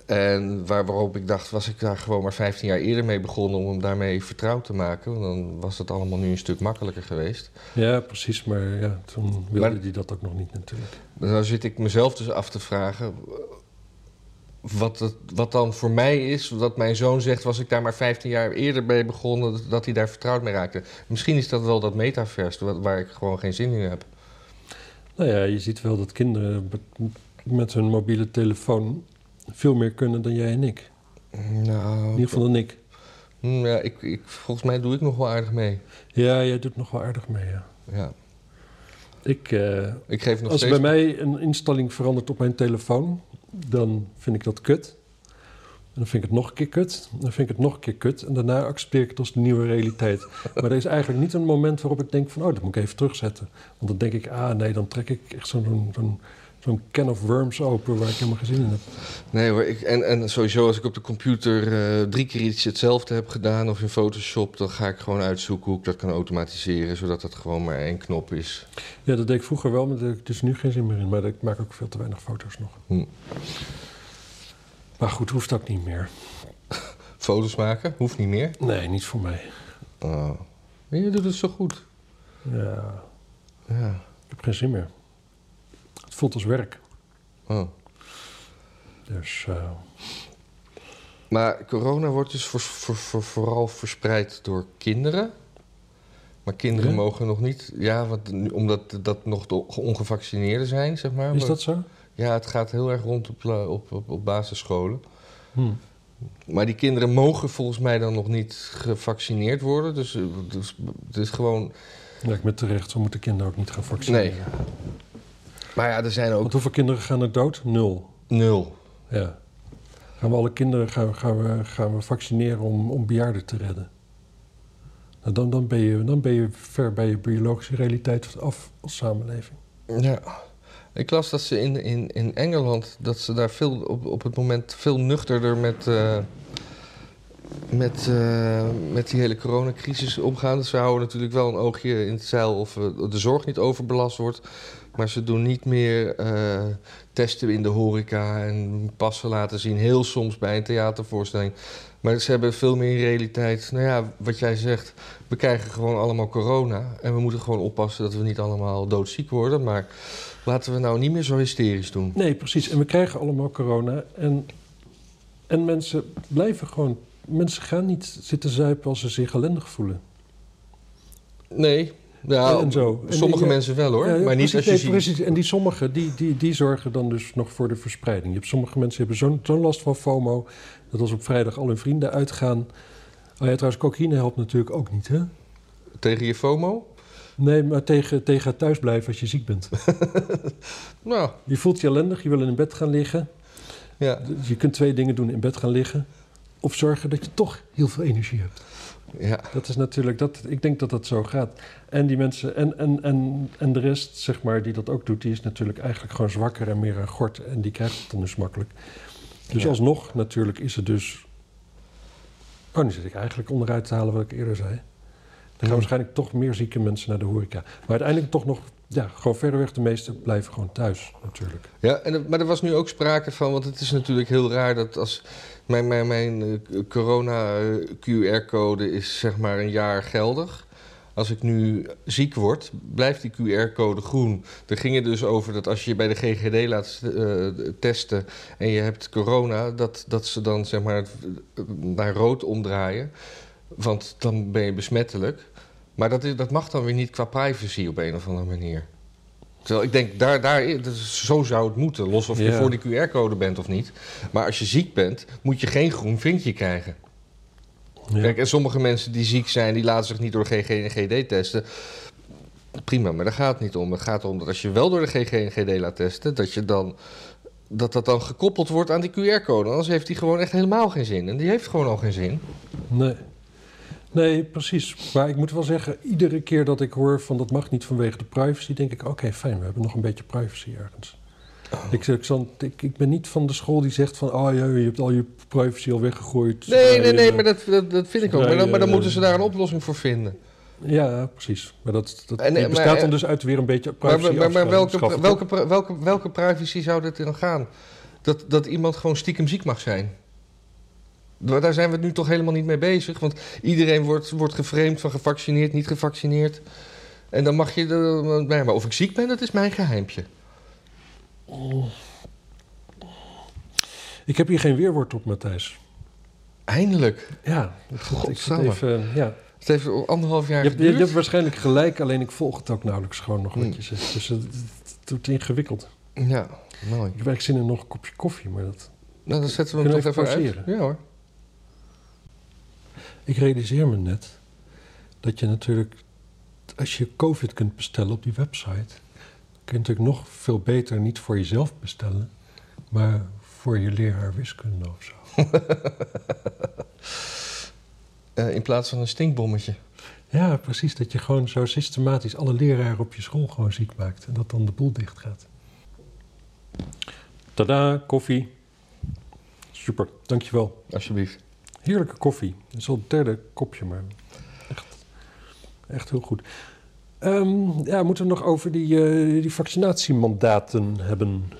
En waar, waarop ik dacht, was ik daar gewoon maar 15 jaar eerder mee begonnen om hem daarmee vertrouwd te maken. Want dan was het allemaal nu een stuk makkelijker geweest. ja precies. Maar ja, toen wilde Maar- hij dat ook nog niet natuurlijk. Dan zit ik mezelf dus af te vragen. Wat, het, wat dan voor mij is, dat mijn zoon zegt, was ik daar maar 15 jaar eerder mee begonnen, dat hij daar vertrouwd mee raakte. Misschien is dat wel dat metaverse wa- waar ik gewoon geen zin in heb. Nou ja, je ziet wel dat kinderen met hun mobiele telefoon veel meer kunnen dan jij en ik. In Nou, ieder geval dan ik. hm, ja, ik, ik, volgens mij doe ik nog wel aardig mee. Ja, jij doet nog wel aardig mee, ja. Ja. Ik, eh, Ik geef nog als steeds... bij mij een instelling verandert op mijn telefoon, dan vind ik dat kut. En dan vind ik het nog een keer kut. Dan vind ik het nog een keer kut. En daarna accepteer ik het als de nieuwe realiteit. Maar er is eigenlijk niet een moment waarop ik denk van... oh, dat moet ik even terugzetten. Want dan denk ik, ah nee, dan trek ik echt zo'n zo'n zo'n can of worms open... waar ik helemaal geen zin in heb. Nee hoor, ik, en, en sowieso als ik op de computer eh, drie keer iets hetzelfde heb gedaan of in Photoshop, dan ga ik gewoon uitzoeken hoe ik dat kan automatiseren, zodat dat gewoon maar één knop is. Ja, dat deed ik vroeger wel, maar daar heb ik dus nu geen zin meer in. Maar ik maak ook veel te weinig foto's nog. Hm. Maar goed, hoeft ook niet meer. Foto's maken, hoeft niet meer. Nee, niet voor mij. Oh. Je doet het zo goed. Ja, Ja. ik heb geen zin meer. Het voelt als werk. Oh. Dus eh, Maar corona wordt dus voor, voor, voor- vooral verspreid door kinderen. Maar kinderen Ja? mogen nog niet, ja, want, omdat dat nog de ongevaccineerden zijn, zeg maar. is dat zo? Ja, het gaat heel erg rond op, la- op, op, op basisscholen. Hm. Maar die kinderen mogen volgens mij dan nog niet gevaccineerd worden. Dus, eh, dus het is gewoon. Ja, ik ben terecht. Zo moeten kinderen ook niet gaan vaccineren. Nee. Maar ja, er zijn ook Want hoeveel kinderen gaan er dood? Nul. nul. Ja. Gaan we alle kinderen gaan, gaan we, gaan we vaccineren om, om bejaarden te redden? Nou, dan, dan, ben je, dan ben je ver bij je biologische realiteit af als samenleving. Ja. Ik las dat ze in, in, in Engeland, dat ze daar veel, op, op het moment veel nuchterder met, eh, met, eh, met die hele coronacrisis omgaan. Dus ze houden natuurlijk wel een oogje in het zeil of eh, de zorg niet overbelast wordt. Maar ze doen niet meer eh, testen in de horeca en passen laten zien. Heel soms bij een theatervoorstelling. Maar ze hebben veel meer in realiteit. Nou ja, wat jij zegt. We krijgen gewoon allemaal corona. En we moeten gewoon oppassen dat we niet allemaal doodziek worden. Maar laten we nou niet meer zo hysterisch doen. Nee, precies. En we krijgen allemaal corona. En, en mensen blijven gewoon... Mensen gaan niet zitten zuipen als ze zich ellendig voelen. Nee. Ja, En zo. Sommige mensen wel hoor. Ja, maar niet precies, als je nee, ziet. precies. En die sommigen, die, die, die zorgen dan dus nog voor de verspreiding. Je hebt sommige mensen hebben zo'n zo'n last van FOMO... dat als op vrijdag al hun vrienden uitgaan... Oh ja, trouwens, cocaïne helpt natuurlijk ook niet, hè? Tegen je FOMO? Nee, maar tegen, tegen het thuisblijven als je ziek bent. Nou, Je voelt je ellendig, je wil in bed gaan liggen. ja. Je kunt twee dingen doen, in bed gaan liggen... of zorgen dat je toch heel veel energie hebt. Ja. Dat is natuurlijk, dat, ik denk dat dat zo gaat. En die mensen, en, en, en, en de rest, zeg maar, die dat ook doet, die is natuurlijk eigenlijk gewoon zwakker en meer aan gort. En die krijgt het dan dus makkelijk. Dus Ja. alsnog, natuurlijk, is het dus. Oh, nu zit ik eigenlijk onderuit te halen wat ik eerder zei. Er gaan waarschijnlijk toch meer zieke mensen naar de horeca. Maar uiteindelijk toch nog, ja, gewoon verreweg de meeste blijven gewoon thuis, natuurlijk. Ja, en, maar er was nu ook sprake van, want het is natuurlijk heel raar dat als mijn, mijn, mijn eh, corona-QR-code is zeg maar een jaar geldig. als ik nu ziek word, blijft die QR-code groen. Er ging het dus over dat als je je bij de GGD laat eh, testen en je hebt corona, dat, dat ze dan zeg maar naar rood omdraaien. Want dan ben je besmettelijk. Maar dat, is, dat mag dan weer niet qua privacy op een of andere manier. Terwijl ik denk, daar, daar, zo zou het moeten. Los of je Ja. voor die QR-code bent of niet. Maar als je ziek bent, moet je geen groen vinkje krijgen. Ja. Kijk, en sommige mensen die ziek zijn, die laten zich niet door GG en GD testen. Prima, maar daar gaat het niet om. Het gaat erom dat als je wel door de GG en GD laat testen, dat je dan dat dat dan gekoppeld wordt aan die QR-code. Anders heeft die gewoon echt helemaal geen zin. En die heeft gewoon al geen zin. Nee. Nee, precies. Maar ik moet wel zeggen, iedere keer dat ik hoor van dat mag niet vanwege de privacy, denk ik, oké, fijn, we hebben nog een beetje privacy ergens. Ik, ik, zal- ik, ik ben niet van de school die zegt van, oh ja, je hebt al je privacy al weggegooid. Nee, nee, nee, je- maar dat, dat, dat vind ik ook. Maar dan, maar dan eh, moeten ze daar een oplossing voor vinden. Ja, precies. Maar dat, dat En, eh, bestaat maar, dan eh, dus uit weer een beetje privacy maar, maar welke, welke, welke, welke privacy zou dit dan gaan? Dat, dat iemand gewoon stiekem ziek mag zijn. Daar zijn we nu toch helemaal niet mee bezig. Want iedereen wordt, wordt geframed van gevaccineerd, niet gevaccineerd. En dan mag je... de- nee, maar of ik ziek ben, dat is mijn geheimpje. Ik heb hier geen weerwoord op, Matthijs. Eindelijk. Ja, ik zit Godsamme. even... Ja. Het heeft anderhalf jaar Je, hebt, je, hebt waarschijnlijk gelijk, alleen ik volg het ook nauwelijks gewoon nog wat Hmm. je zegt. Dus het, het, het wordt ingewikkeld. Ja, mooi. Ik heb eigenlijk zin in nog een kopje koffie, maar dat... Nou, dan zetten we hem toch even uit. Ja hoor. Ik realiseer me net dat je natuurlijk, als je COVID kunt bestellen op die website, kun je natuurlijk nog veel beter niet voor jezelf bestellen, maar voor je leraar wiskunde of zo. Eh, in plaats van een stinkbommetje. Ja, precies. Dat je gewoon zo systematisch alle leraren op je school gewoon ziek maakt en dat dan de boel dicht gaat. Tada, koffie. Super, dankjewel. Alsjeblieft. Heerlijke koffie. Het is al het derde kopje, maar echt, echt heel goed. Ehm, ja, moeten we nog over die, eh, die vaccinatiemandaten hebben?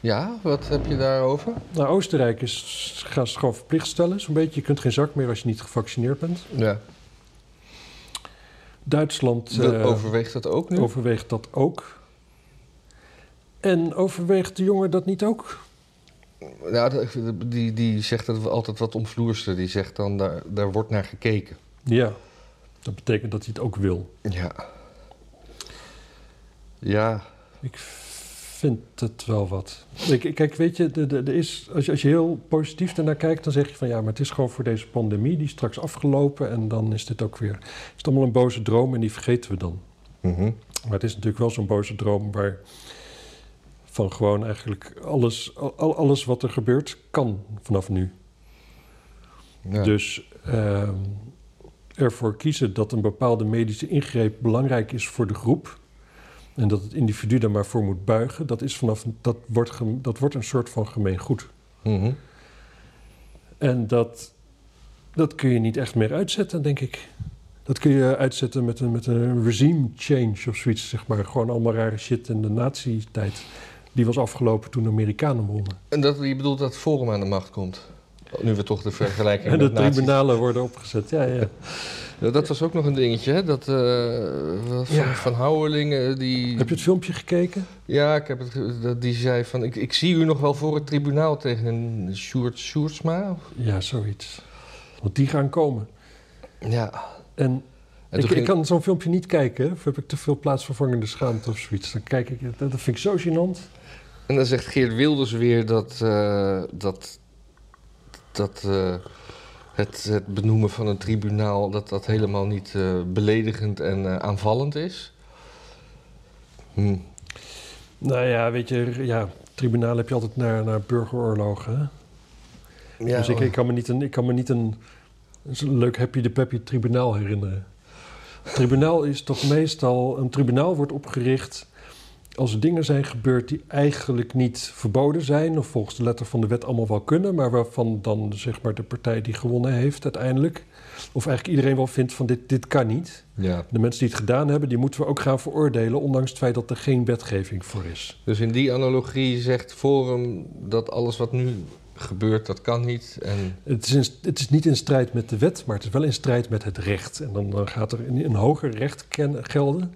Ja, wat heb je daarover? Nou, Oostenrijk is, gaat het gewoon verplicht stellen, zo'n beetje. Je kunt geen zak meer als je niet gevaccineerd bent. Ja. Duitsland eh, overweegt dat ook nu? overweegt dat ook. En overweegt de jongen dat niet ook? De- die, die zegt dat we altijd wat omvloerster. Die zegt dan, daar, daar wordt naar gekeken. Ja, dat betekent dat hij het ook wil. Ja. Ja. Ik vind het wel wat. Ik, kijk, weet je, de, de, er is, als, je, als je heel positief ernaar kijkt, dan zeg je van ja, maar het is gewoon voor deze pandemie, die is straks afgelopen en dan is dit ook weer. Is het allemaal een boze droom en die vergeten we dan. Mhm. Maar het is natuurlijk wel zo'n boze droom waar van gewoon eigenlijk alles, al, alles wat er gebeurt, kan vanaf nu. ja. Dus ehm, ervoor kiezen dat een bepaalde medische ingreep belangrijk is voor de groep. En dat het individu daar maar voor moet buigen, dat, is vanaf, dat, wordt, dat wordt een soort van gemeen goed. Mhm. En dat, dat kun je niet echt meer uitzetten, denk ik. Dat kun je uitzetten met een, met een regime change of zoiets, zeg maar. Gewoon allemaal rare shit in de nazi-tijd. Die was afgelopen toen de Amerikanen wonnen. En dat, je bedoelt dat Forum aan de macht komt? Nu we toch de vergelijking En de tribunalen worden opgezet. Ja, ja. Ja, dat was ook nog een dingetje, hè? Dat eh, wat van, Ja. van Houwelingen, die... Heb je het filmpje gekeken? Ja, ik heb het, die zei van... Ik, ik zie u nog wel voor het tribunaal tegen een Sjoerd Sjoerdsma. Ja, zoiets. Want die gaan komen. Ja. En, En ik, kan zo'n filmpje niet kijken. Of heb ik te veel plaatsvervangende schaamte of zoiets. Dan kijk ik, dat, dat vind ik zo gênant. En dan zegt Geert Wilders weer dat, eh, dat, dat eh, het, het benoemen van een tribunaal dat dat helemaal niet eh, beledigend en eh, aanvallend is. Hm. Nou ja, weet je, ja, tribunaal heb je altijd naar, naar burgeroorlogen. Hè? Ja, dus ik, ik kan me niet een, ik kan me niet een, een leuk happy de peppy tribunaal herinneren. tribunaal is toch meestal... Een tribunaal wordt opgericht als er dingen zijn gebeurd die eigenlijk niet verboden zijn... of volgens de letter van de wet allemaal wel kunnen... maar waarvan dan zeg maar de partij die gewonnen heeft uiteindelijk... of eigenlijk iedereen wel vindt van dit, dit kan niet. ja. De mensen die het gedaan hebben, die moeten we ook gaan veroordelen... ondanks het feit dat er geen wetgeving voor is. Dus in die analogie zegt Forum dat alles wat nu gebeurt, dat kan niet. En Het is, in- het is niet in strijd met de wet, maar het is wel in strijd met het recht. En dan, dan gaat er een, een hoger recht ken- gelden.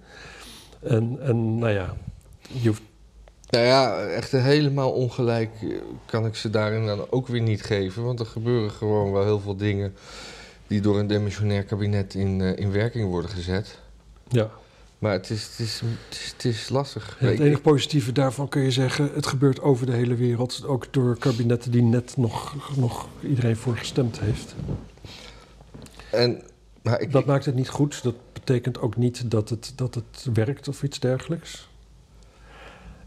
En, en nou ja, je hoeft, nou ja, echt helemaal ongelijk eh, kan ik ze daarin dan ook weer niet geven. Want er gebeuren gewoon wel heel veel dingen die door een demissionair kabinet in, eh, in werking worden gezet. ja. Maar het is, het is, het is, het is lastig. Ja, het enige positieve daarvan kun je zeggen, het gebeurt over de hele wereld. Ook door kabinetten die net nog, nog iedereen voor gestemd heeft. en, maar ik, Dat maakt het niet goed. Dat betekent ook niet dat het, dat het werkt of iets dergelijks.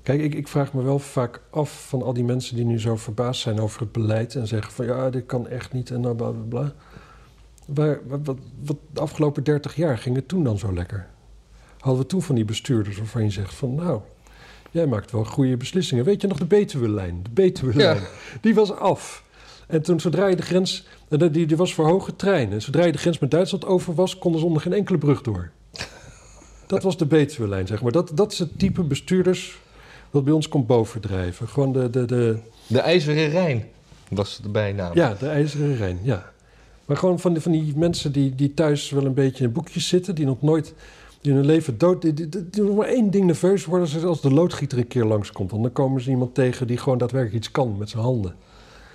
Kijk, ik, ik vraag me wel vaak af van al die mensen die nu zo verbaasd zijn over het beleid en zeggen van ja, dit kan echt niet en bla bla bla. Waar, wat, wat, de afgelopen 30 jaar ging het toen dan zo lekker? Hadden we toen van die bestuurders waarvan je zegt van nou, jij maakt wel goede beslissingen. Weet je nog de Betuwe-lijn? De Betuwe-lijn, die was af. En toen zodra je de grens, die, die was voor hoge treinen. Zodra je de grens met Duitsland over was, konden ze onder geen enkele brug door. Dat was de Betuwe-lijn, zeg maar. Dat, dat is het type bestuurders dat bij ons komt bovendrijven. Gewoon de, de, de, de IJzeren Rijn was de bijnaam. ja, de IJzeren Rijn, ja. Maar gewoon van die, van die mensen die, die thuis wel een beetje in boekjes zitten... die nog nooit die in hun leven dood... Die, die, die, die nog maar één ding nerveus worden als- als de loodgieter een keer langskomt. Want dan komen ze iemand tegen die gewoon daadwerkelijk iets kan met zijn handen.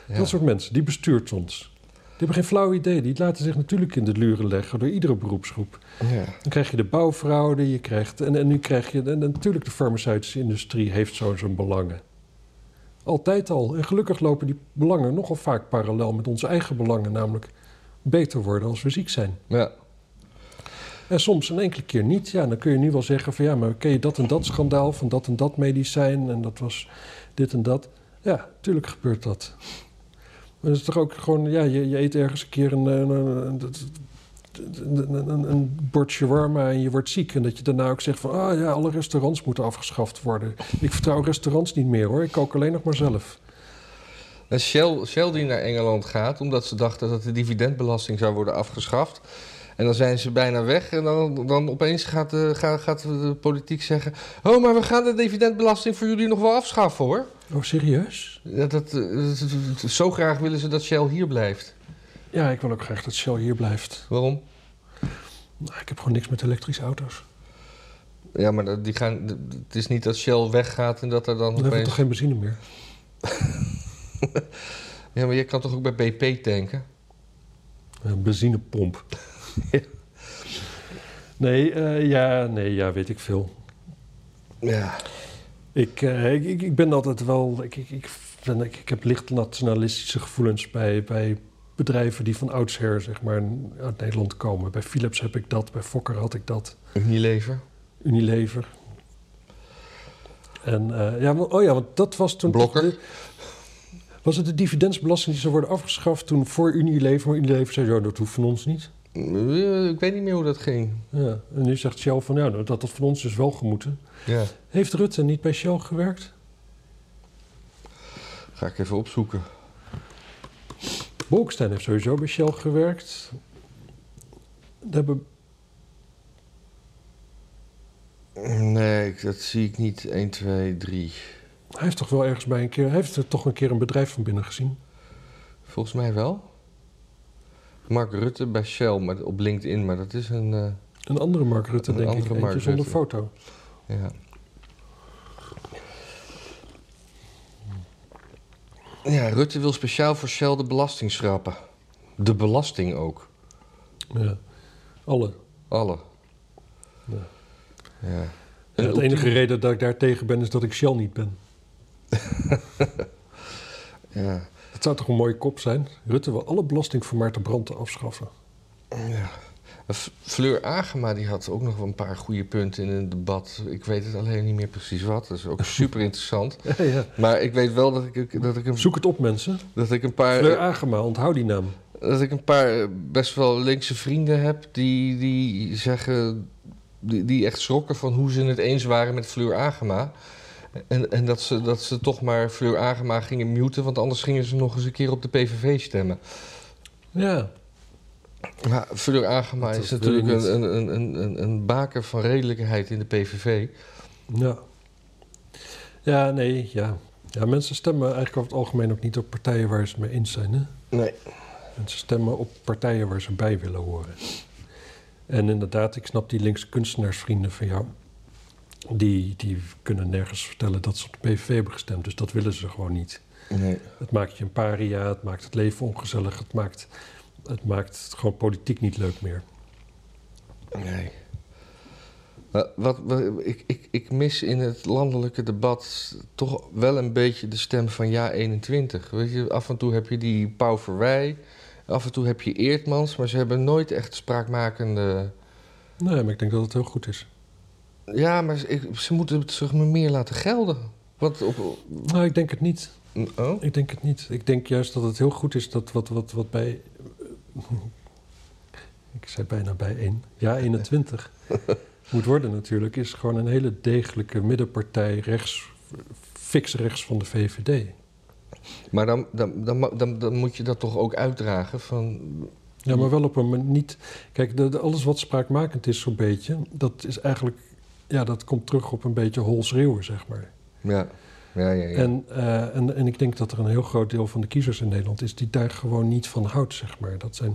Ja. Dat soort mensen, die bestuurt ons. Die hebben geen flauw idee. Die laten zich natuurlijk in de luren leggen door iedere beroepsgroep. Ja. Dan krijg je de bouwfraude, je krijgt, en, en nu krijg je... En, en natuurlijk de farmaceutische industrie heeft zo zijn belangen. Altijd al. En gelukkig lopen die belangen nogal vaak parallel met onze eigen belangen. Namelijk beter worden als we ziek zijn. Ja. En soms een enkele keer niet. Ja, dan kun je nu wel zeggen van ja, maar ken je dat en dat schandaal van dat en dat medicijn en dat was dit en dat. Ja, tuurlijk gebeurt dat. Maar het is toch ook gewoon, ja, je, je eet ergens een keer een, een, een, een, een- een- en je wordt ziek. En dat je daarna ook zegt van, ah ja, alle restaurants moeten afgeschaft worden. Ik vertrouw restaurants niet meer hoor, ik kook alleen nog maar zelf. En Shell, Shell die naar Engeland gaat, omdat ze dachten dat de dividendbelasting zou worden afgeschaft. En dan zijn ze bijna weg en dan, dan opeens gaat de, gaat, gaat de politiek zeggen... Oh, maar we gaan de dividendbelasting voor jullie nog wel afschaffen hoor. Oh, serieus? Ja, dat, eh, dat- zo graag willen ze dat Shell hier blijft. Ja, ik wil ook graag dat Shell hier blijft. Waarom? Nou, ik heb gewoon niks met elektrische auto's. Ja, maar die gaan, het is niet dat Shell weggaat en dat er dan Dan hebben we opeens... toch geen benzine meer? Ja, maar je kan toch ook bij BP tanken? Een benzinepomp. nee, eh, ja, nee, ja, weet ik veel. Ja. Ik, eh, ik, ik, ik ben altijd wel... Ik, ik, ik, ben, ik, ik heb licht nationalistische gevoelens bij, bij bedrijven die van oudsher zeg maar, uit Nederland komen. Bij Philips heb ik dat, bij Fokker had ik dat. Unilever. Unilever. En eh, ja, oh ja, want dat was toen... Blokker. de- was het de dividendsbelasting die zou worden afgeschaft toen voor Unilever? Maar Unilever zei, ja, dat hoeft van ons niet. Eh, Ik weet niet meer hoe dat ging. Ja, en nu zegt Shell van, ja, dat had van ons dus wel gemoeten. Ja, Heeft Rutte niet bij Shell gewerkt? ga ik even opzoeken. Bolkestein heeft sowieso bij Shell gewerkt. Daar hebben, Nee, dat zie ik niet. 1, 2, 3. hij heeft toch wel ergens bij een keer... Hij heeft er toch een keer een bedrijf van binnen gezien. Volgens mij wel. Mark Rutte bij Shell, maar op LinkedIn, maar dat is een... eh, Een andere Mark Rutte, Een denk ik. Eentje Mark zonder foto. ja. Ja, Rutte wil speciaal voor Shell de belasting schrappen. De belasting ook. Ja. Alle. Alle. Ja. Een de enige reden dat ik daar tegen ben, is dat ik Shell niet ben. Ja. Dat zou toch een mooie kop zijn? Rutte wil alle belasting voor Maarten Brand afschaffen. ja. Fleur Agema die had ook nog een paar goede punten in een debat. Ik weet het alleen niet meer precies wat. Dat is ook super interessant. Ja, ja. Maar ik weet wel dat ik, dat ik, een, Zoek het op, mensen. dat ik een paar... Fleur Agema, onthoud die naam. dat ik een paar eh, best wel linkse vrienden heb die, die zeggen. Die, die echt schrokken van hoe ze het eens waren met Fleur Agema. En, en dat, ze, dat ze toch maar Fleur Agema gingen muten, want anders gingen ze nog eens een keer op de PVV stemmen. Ja. Maar Fleur Agema is natuurlijk een, een, een, een, een baken van redelijkheid in de PVV. Ja. Ja, nee, ja. Ja, mensen stemmen eigenlijk over het algemeen ook niet op partijen waar ze mee eens zijn. Hè? Nee. Mensen stemmen op partijen waar ze bij willen horen. En inderdaad, ik snap die linkse kunstenaarsvrienden van jou. Die, die kunnen nergens vertellen dat ze op de PVV hebben gestemd. Dus dat willen ze gewoon niet. Nee. Het maakt je een paria, het maakt het leven ongezellig. Het maakt, het maakt gewoon politiek niet leuk meer. Nee. Wat, wat, ik, ik, ik mis in het landelijke debat toch wel een beetje de stem van ja 21. Weet je, af en toe heb je die Pauw Verwij, af en toe heb je Eertmans, maar ze hebben nooit echt spraakmakende. Nee, maar ik denk dat het heel goed is. Ja, maar ze, ik- ze moeten het zich maar meer laten gelden. Wat op. Nou, ik denk het niet. Oh? Ik denk het niet. Ik denk juist dat het heel goed is dat wat, wat, wat bij. Ik zei bijna bij één. Ja, 21. moet worden natuurlijk, is gewoon een hele degelijke middenpartij rechts, fix rechts van de VVD. Maar dan, dan, dan, dan, dan moet je dat toch ook uitdragen van. Ja, maar wel op een manier niet. Kijk, de, de- alles wat spraakmakend is, zo'n beetje, dat is eigenlijk. Ja, dat komt terug op een beetje hol schreeuwen, zeg maar. Ja, ja, ja. ja. En, eh, en, en ik denk dat er een heel groot deel van de kiezers in Nederland is die daar gewoon niet van houdt, zeg maar. Dat zijn,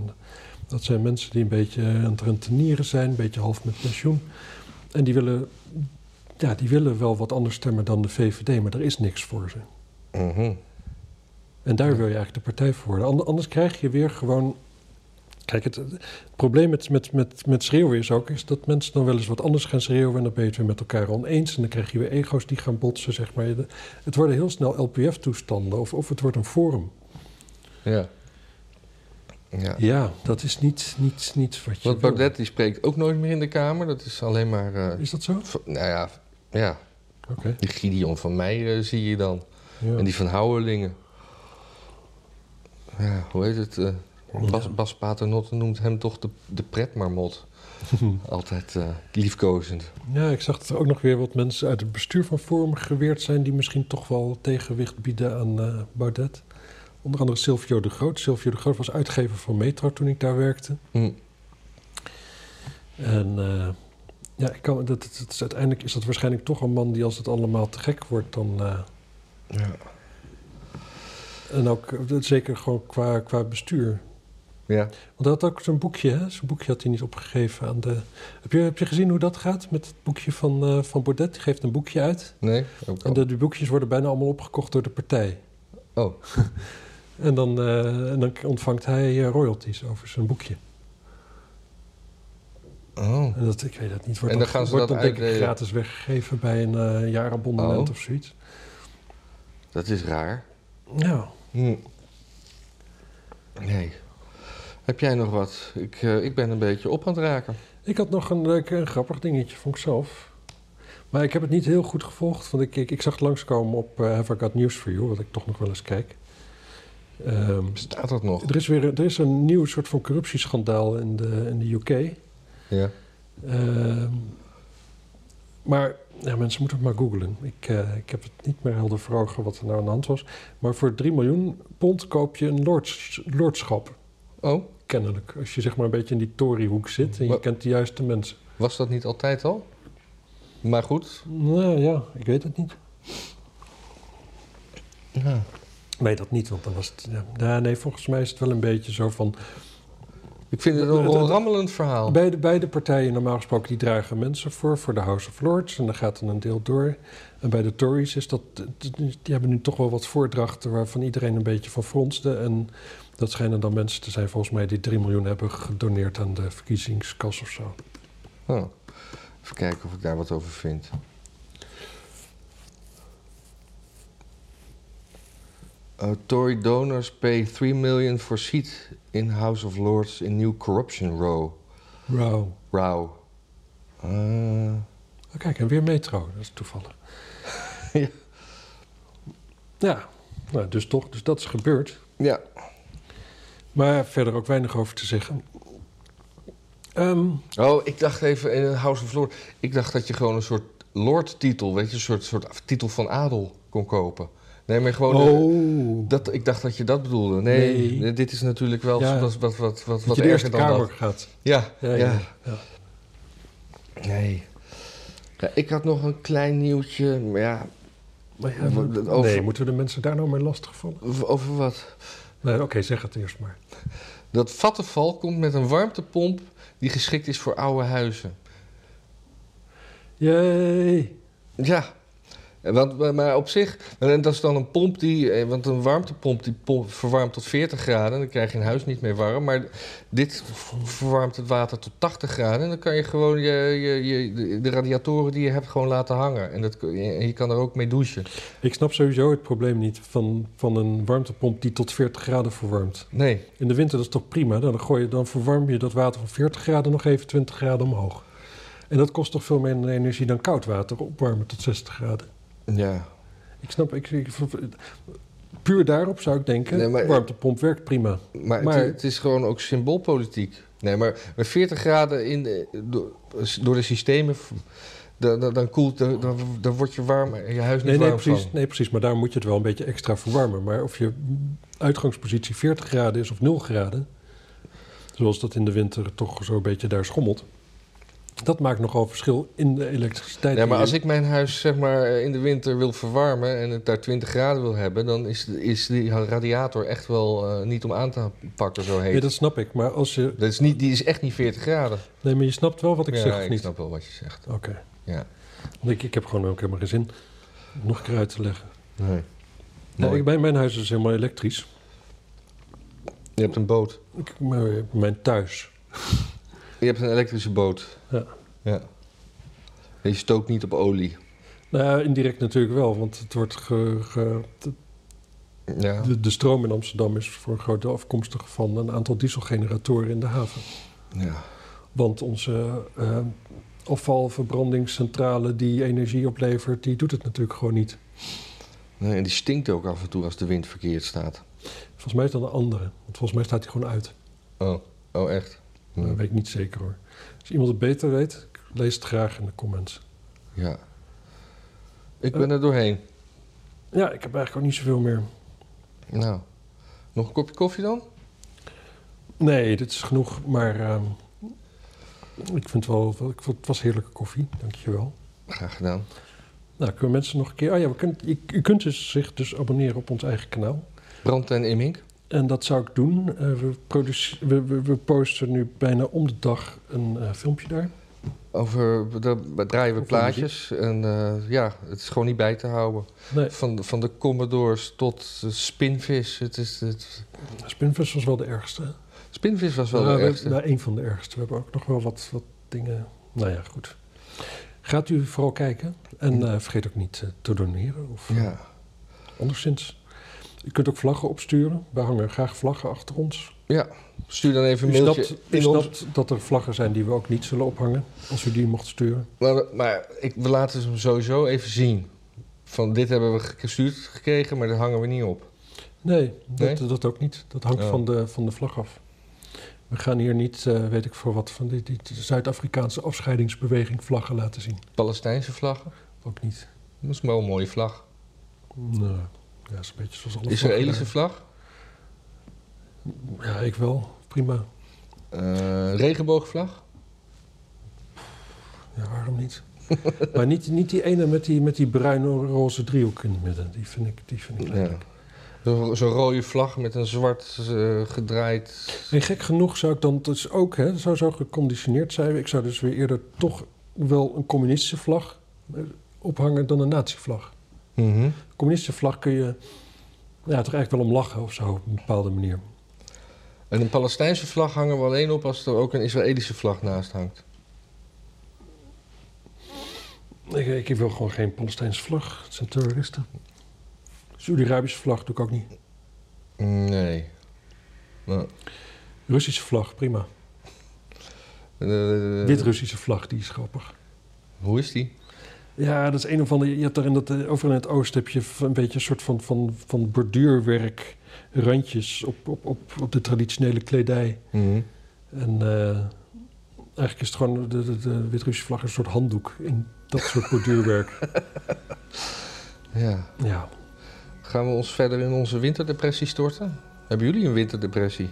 dat zijn mensen die een beetje aan het rentenieren zijn, een beetje half met pensioen. En die willen, ja, die willen wel wat anders stemmen dan de VVD, maar er is niks voor ze. Mhm. En daar wil je eigenlijk de partij voor worden. Ander- Anders krijg je weer gewoon. Kijk, het, het probleem met, met, met, met schreeuwen is ook is dat mensen dan wel eens wat anders gaan schreeuwen. En dan ben je het weer met elkaar oneens. En dan krijg je weer ego's die gaan botsen, zeg maar. Het worden heel snel LPF-toestanden of, of het wordt een forum. Ja. Ja. Ja, dat is niet, niet, niet wat je. Want. Baudet die spreekt ook nooit meer in de Kamer. Dat is alleen maar. eh, Is dat zo? nou ja, ja, Oké. die Gideon van mij eh, zie je dan. Ja. En die van Houwelingen. Ja, hoe heet het? eh, Bas. Bas Paternotte noemt hem toch de, de pretmarmot. Altijd eh, liefkozend. Ja, ik zag dat er ook nog weer wat mensen uit het bestuur van Forum geweerd zijn... die misschien toch wel tegenwicht bieden aan eh, Baudet. Onder andere Silvio de Groot. Silvio de Groot was uitgever van Metro toen ik daar werkte. Hm. En eh, ja, ik kan, dat, dat, dat is, uiteindelijk is dat waarschijnlijk toch een man die als het allemaal te gek wordt... dan Ja. en ook zeker gewoon qua, qua bestuur. Ja. Want hij had ook zo'n boekje, hè? Zo'n boekje had hij niet opgegeven aan de... Heb je, heb je gezien hoe dat gaat met het boekje van, eh, van Baudet? Die geeft een boekje uit. Nee? Ook En al. de, die boekjes worden bijna allemaal opgekocht door de partij. Oh, En dan, eh, en dan ontvangt hij eh, royalties over zijn boekje. oh. En dat, ik weet het niet. Wordt En dan dan, gaan ze wordt dat dan denk ik uitdelen? gratis weggegeven bij een eh jaarabonnement Oh. of zoiets. dat is raar. Ja. Hm. Nee. Heb jij nog wat? Ik, eh, ik ben een beetje op aan het raken. Ik had nog een leuk en grappig dingetje, vond ik zelf. Maar ik heb het niet heel goed gevolgd. Want ik, ik, ik zag het langskomen op eh Have I Got News For You, wat ik toch nog wel eens kijk. Ehm, Bestaat dat nog? er, is weer, er is een nieuw soort van corruptieschandaal in de, in de UK. Ja. Ehm, maar ja, mensen moeten het maar googlen. Ik, eh, ik heb het niet meer helder voor ogen wat er nou aan de hand was. Maar voor 3 miljoen pond koop je een lords, lordschap. Oh, Kennelijk. Als je zeg maar een beetje in die Toryhoek zit en je kent de juiste mensen. was dat niet altijd al? Maar goed. Nou ja, ik weet het niet. Ja. Nee, dat niet, want dan was het... Ja, nee, volgens mij is het wel een beetje zo van... Ik vind het een rammelend verhaal. Beide, beide partijen normaal gesproken die dragen mensen voor, voor de House of Lords. En dan gaat dan een deel door. En bij de Tories is dat... Die hebben nu toch wel wat voordrachten waarvan iedereen een beetje van fronste. En dat schijnen dan mensen te zijn volgens mij die 3 miljoen hebben gedoneerd aan de verkiezingskas of zo. Oh. Even kijken of ik daar wat over vind. Uh, Tory donors pay 3 million for seat in House of Lords in new corruption row. Row. Uh, Oh, kijk, en weer metro. Dat is toevallig. Ja. Ja, nou, dus toch. Dus dat is gebeurd. ja. Maar verder ook weinig over te zeggen. Ehm, Oh, ik dacht even in House of Lords. Ik dacht dat je gewoon een soort lord-titel, weet je, een soort, soort titel van adel kon kopen. Nee, maar gewoon. eh, oh, Dat, ik dacht dat je dat bedoelde. Nee, dit is natuurlijk wel Ja. wat, wat, wat, wat, je Eerste dan Kamer dat. gaat. Ja, Ja, ja. ja. Nee. Ik had nog een klein nieuwtje, maar ja, Maar ja, Over- Nee, moeten we de mensen daar nou mee lastigvallen? Over- Over wat? Nee, Oké, zeg het eerst maar. Dat Vattenfall komt met een warmtepomp die geschikt is voor oude huizen. Jee. Ja, want, maar op zich, en dat is dan een pomp die, eh, want een warmtepomp die pomp verwarmt tot 40 graden, dan krijg je een huis niet meer warm. Maar dit verwarmt het water tot 80 graden en dan kan je gewoon je, je, je, de radiatoren die je hebt gewoon laten hangen. En, dat, je kan er ook mee douchen. Ik snap sowieso het probleem niet van, van een warmtepomp die tot 40 graden verwarmt. Nee, In de winter dat is toch prima? Dan, gooi je, dan verwarm je dat water van 40 graden nog even 20 graden omhoog. En dat kost toch veel meer energie dan koud water opwarmen tot 60 graden. Ja. Ik snap, ik, ik- puur daarop zou ik denken, Nee, maar- warmtepomp werkt prima. Maar, Maar- Het, het is gewoon ook symboolpolitiek. Nee, maar met 40 graden in de, door, de systemen, dan, dan, koelt, dan, dan, wordt je warm, je huis niet Nee, nee, warm precies, van. nee, precies. Maar daar moet je het wel een beetje extra verwarmen. Maar of je uitgangspositie 40 graden is of 0 graden, zoals dat in de winter toch zo'n beetje daar schommelt, dat maakt nogal verschil in de elektriciteit. Ja, maar als ik mijn huis zeg maar in de winter wil verwarmen en het daar 20 graden wil hebben, dan is, is die radiator echt wel eh, niet om aan te pakken zo heet. Nee, dat snap ik. Maar als je. Dat is niet, die is echt niet 40 graden. Nee, maar je snapt wel wat ik ja, zeg, of ik snap wel wat je zegt. Oké. Ja. Ik, ik heb gewoon ook helemaal geen zin om nog een keer uit te leggen. Nee. Nou, ik, mijn, mijn huis is helemaal elektrisch. Je hebt een boot. Ik, maar mijn thuis. Je hebt een elektrische boot. Ja. ja. En je stookt niet op olie. Nou, indirect natuurlijk wel, want het wordt ge, ge- Ja. de, de stroom in Amsterdam is voor een groot deel afkomstig van een aantal dieselgeneratoren in de haven. ja. Want onze eh, afvalverbrandingscentrale die energie oplevert, die doet het natuurlijk gewoon niet. Nee, en die stinkt ook af en toe als de wind verkeerd staat. Volgens mij is dat een andere. Want volgens mij staat die gewoon uit. Oh, oh echt? Dat weet ik niet zeker hoor. Als iemand het beter weet, lees het graag in de comments. Ja. Ik ben er doorheen. Ja, ik heb eigenlijk ook niet zoveel meer. Nou, nog een kopje koffie dan? Nee, dit is genoeg. Maar ehm, ik vind wel, wel- ik vond, het was heerlijke koffie. Dankjewel. Graag gedaan. Nou, kunnen mensen nog een keer... Oh ja, we kunnen, je, u kunt dus zich dus abonneren op ons eigen kanaal. Brand en Immink. En dat zou ik doen. Eh, we, we, we, we posten nu bijna om de dag een eh, filmpje daar. Over, daar draaien we Over plaatjes. En eh, ja, het is gewoon niet bij te houden. Nee, Van, de- van de Commodores tot de Spinvis. Het is, het, Spinvis was wel de ergste. Spinvis was wel Nou, de we- ergste. Nou, een van de ergste. We hebben ook nog wel wat, wat dingen... Nou ja, goed. Gaat u vooral kijken. En vergeet ook niet te doneren. Of Ja. anderszins. U kunt ook vlaggen opsturen. We hangen graag vlaggen achter ons. ja, stuur dan even een mailtje. in ons- snapt dat er vlaggen zijn die we ook niet zullen ophangen. Als u die mocht sturen. Maar, maar ik, we laten ze hem sowieso even zien. Van dit hebben we gestuurd gekregen, maar dat hangen we niet op. Nee, dat, Nee? dat ook niet. Dat hangt Oh. van, de, van de vlag af. We gaan hier niet, eh, weet ik voor wat, van die, die Zuid-Afrikaanse afscheidingsbeweging vlaggen laten zien. Palestijnse vlaggen. Ook niet. Dat is wel een mooie vlag. Nou, ja, is een beetje zoals alle Israëlische vlag. Ja, ik wel. Prima. Eh, regenboogvlag. Ja, waarom niet? maar niet, niet die ene met die, met die bruin-roze driehoek in het midden. Die vind ik, die vind ik leuk. Ja. Zo'n zo rode vlag met een zwart eh, gedraaid. En gek genoeg zou ik dan dus ook, hè, zou zo geconditioneerd zijn. Ik zou dus weer eerder toch wel een communistische vlag eh, ophangen dan een nazi-vlag. Een communistische vlag kun je ja, toch eigenlijk wel om lachen of zo, op een bepaalde manier. En een Palestijnse vlag hangen we alleen op als er ook een Israëlische vlag naast hangt. Ik, ik wil gewoon geen Palestijnse vlag. Het zijn terroristen. Saudi-Arabische vlag doe ik ook niet. Nee. Nou, Russische vlag, prima. eh, Wit-Russische vlag, die is grappig. Hoe is die? Ja, dat is een of andere. Je hebt daar in dat, eh, overal in het oosten heb je een beetje een soort van, van, van borduurwerk, randjes op, op, op, op de traditionele kledij. Mhm. En eh, eigenlijk is het gewoon de, de, de Wit-Russische vlag een soort handdoek in dat soort borduurwerk. Ja. ja. Gaan we ons verder in onze winterdepressie storten? Hebben jullie een winterdepressie?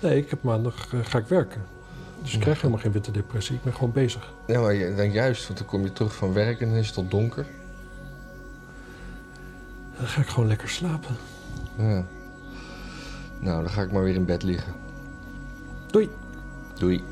Nee, ik heb maandag eh, ga ik werken. Dus ik krijg helemaal geen winterdepressie. Ik ben gewoon bezig. Ja, maar je- dan juist, want dan kom je terug van werk en dan is het al donker. Dan ga ik gewoon lekker slapen. Ja. Nou, dan ga ik maar weer in bed liggen. Doei. Doei.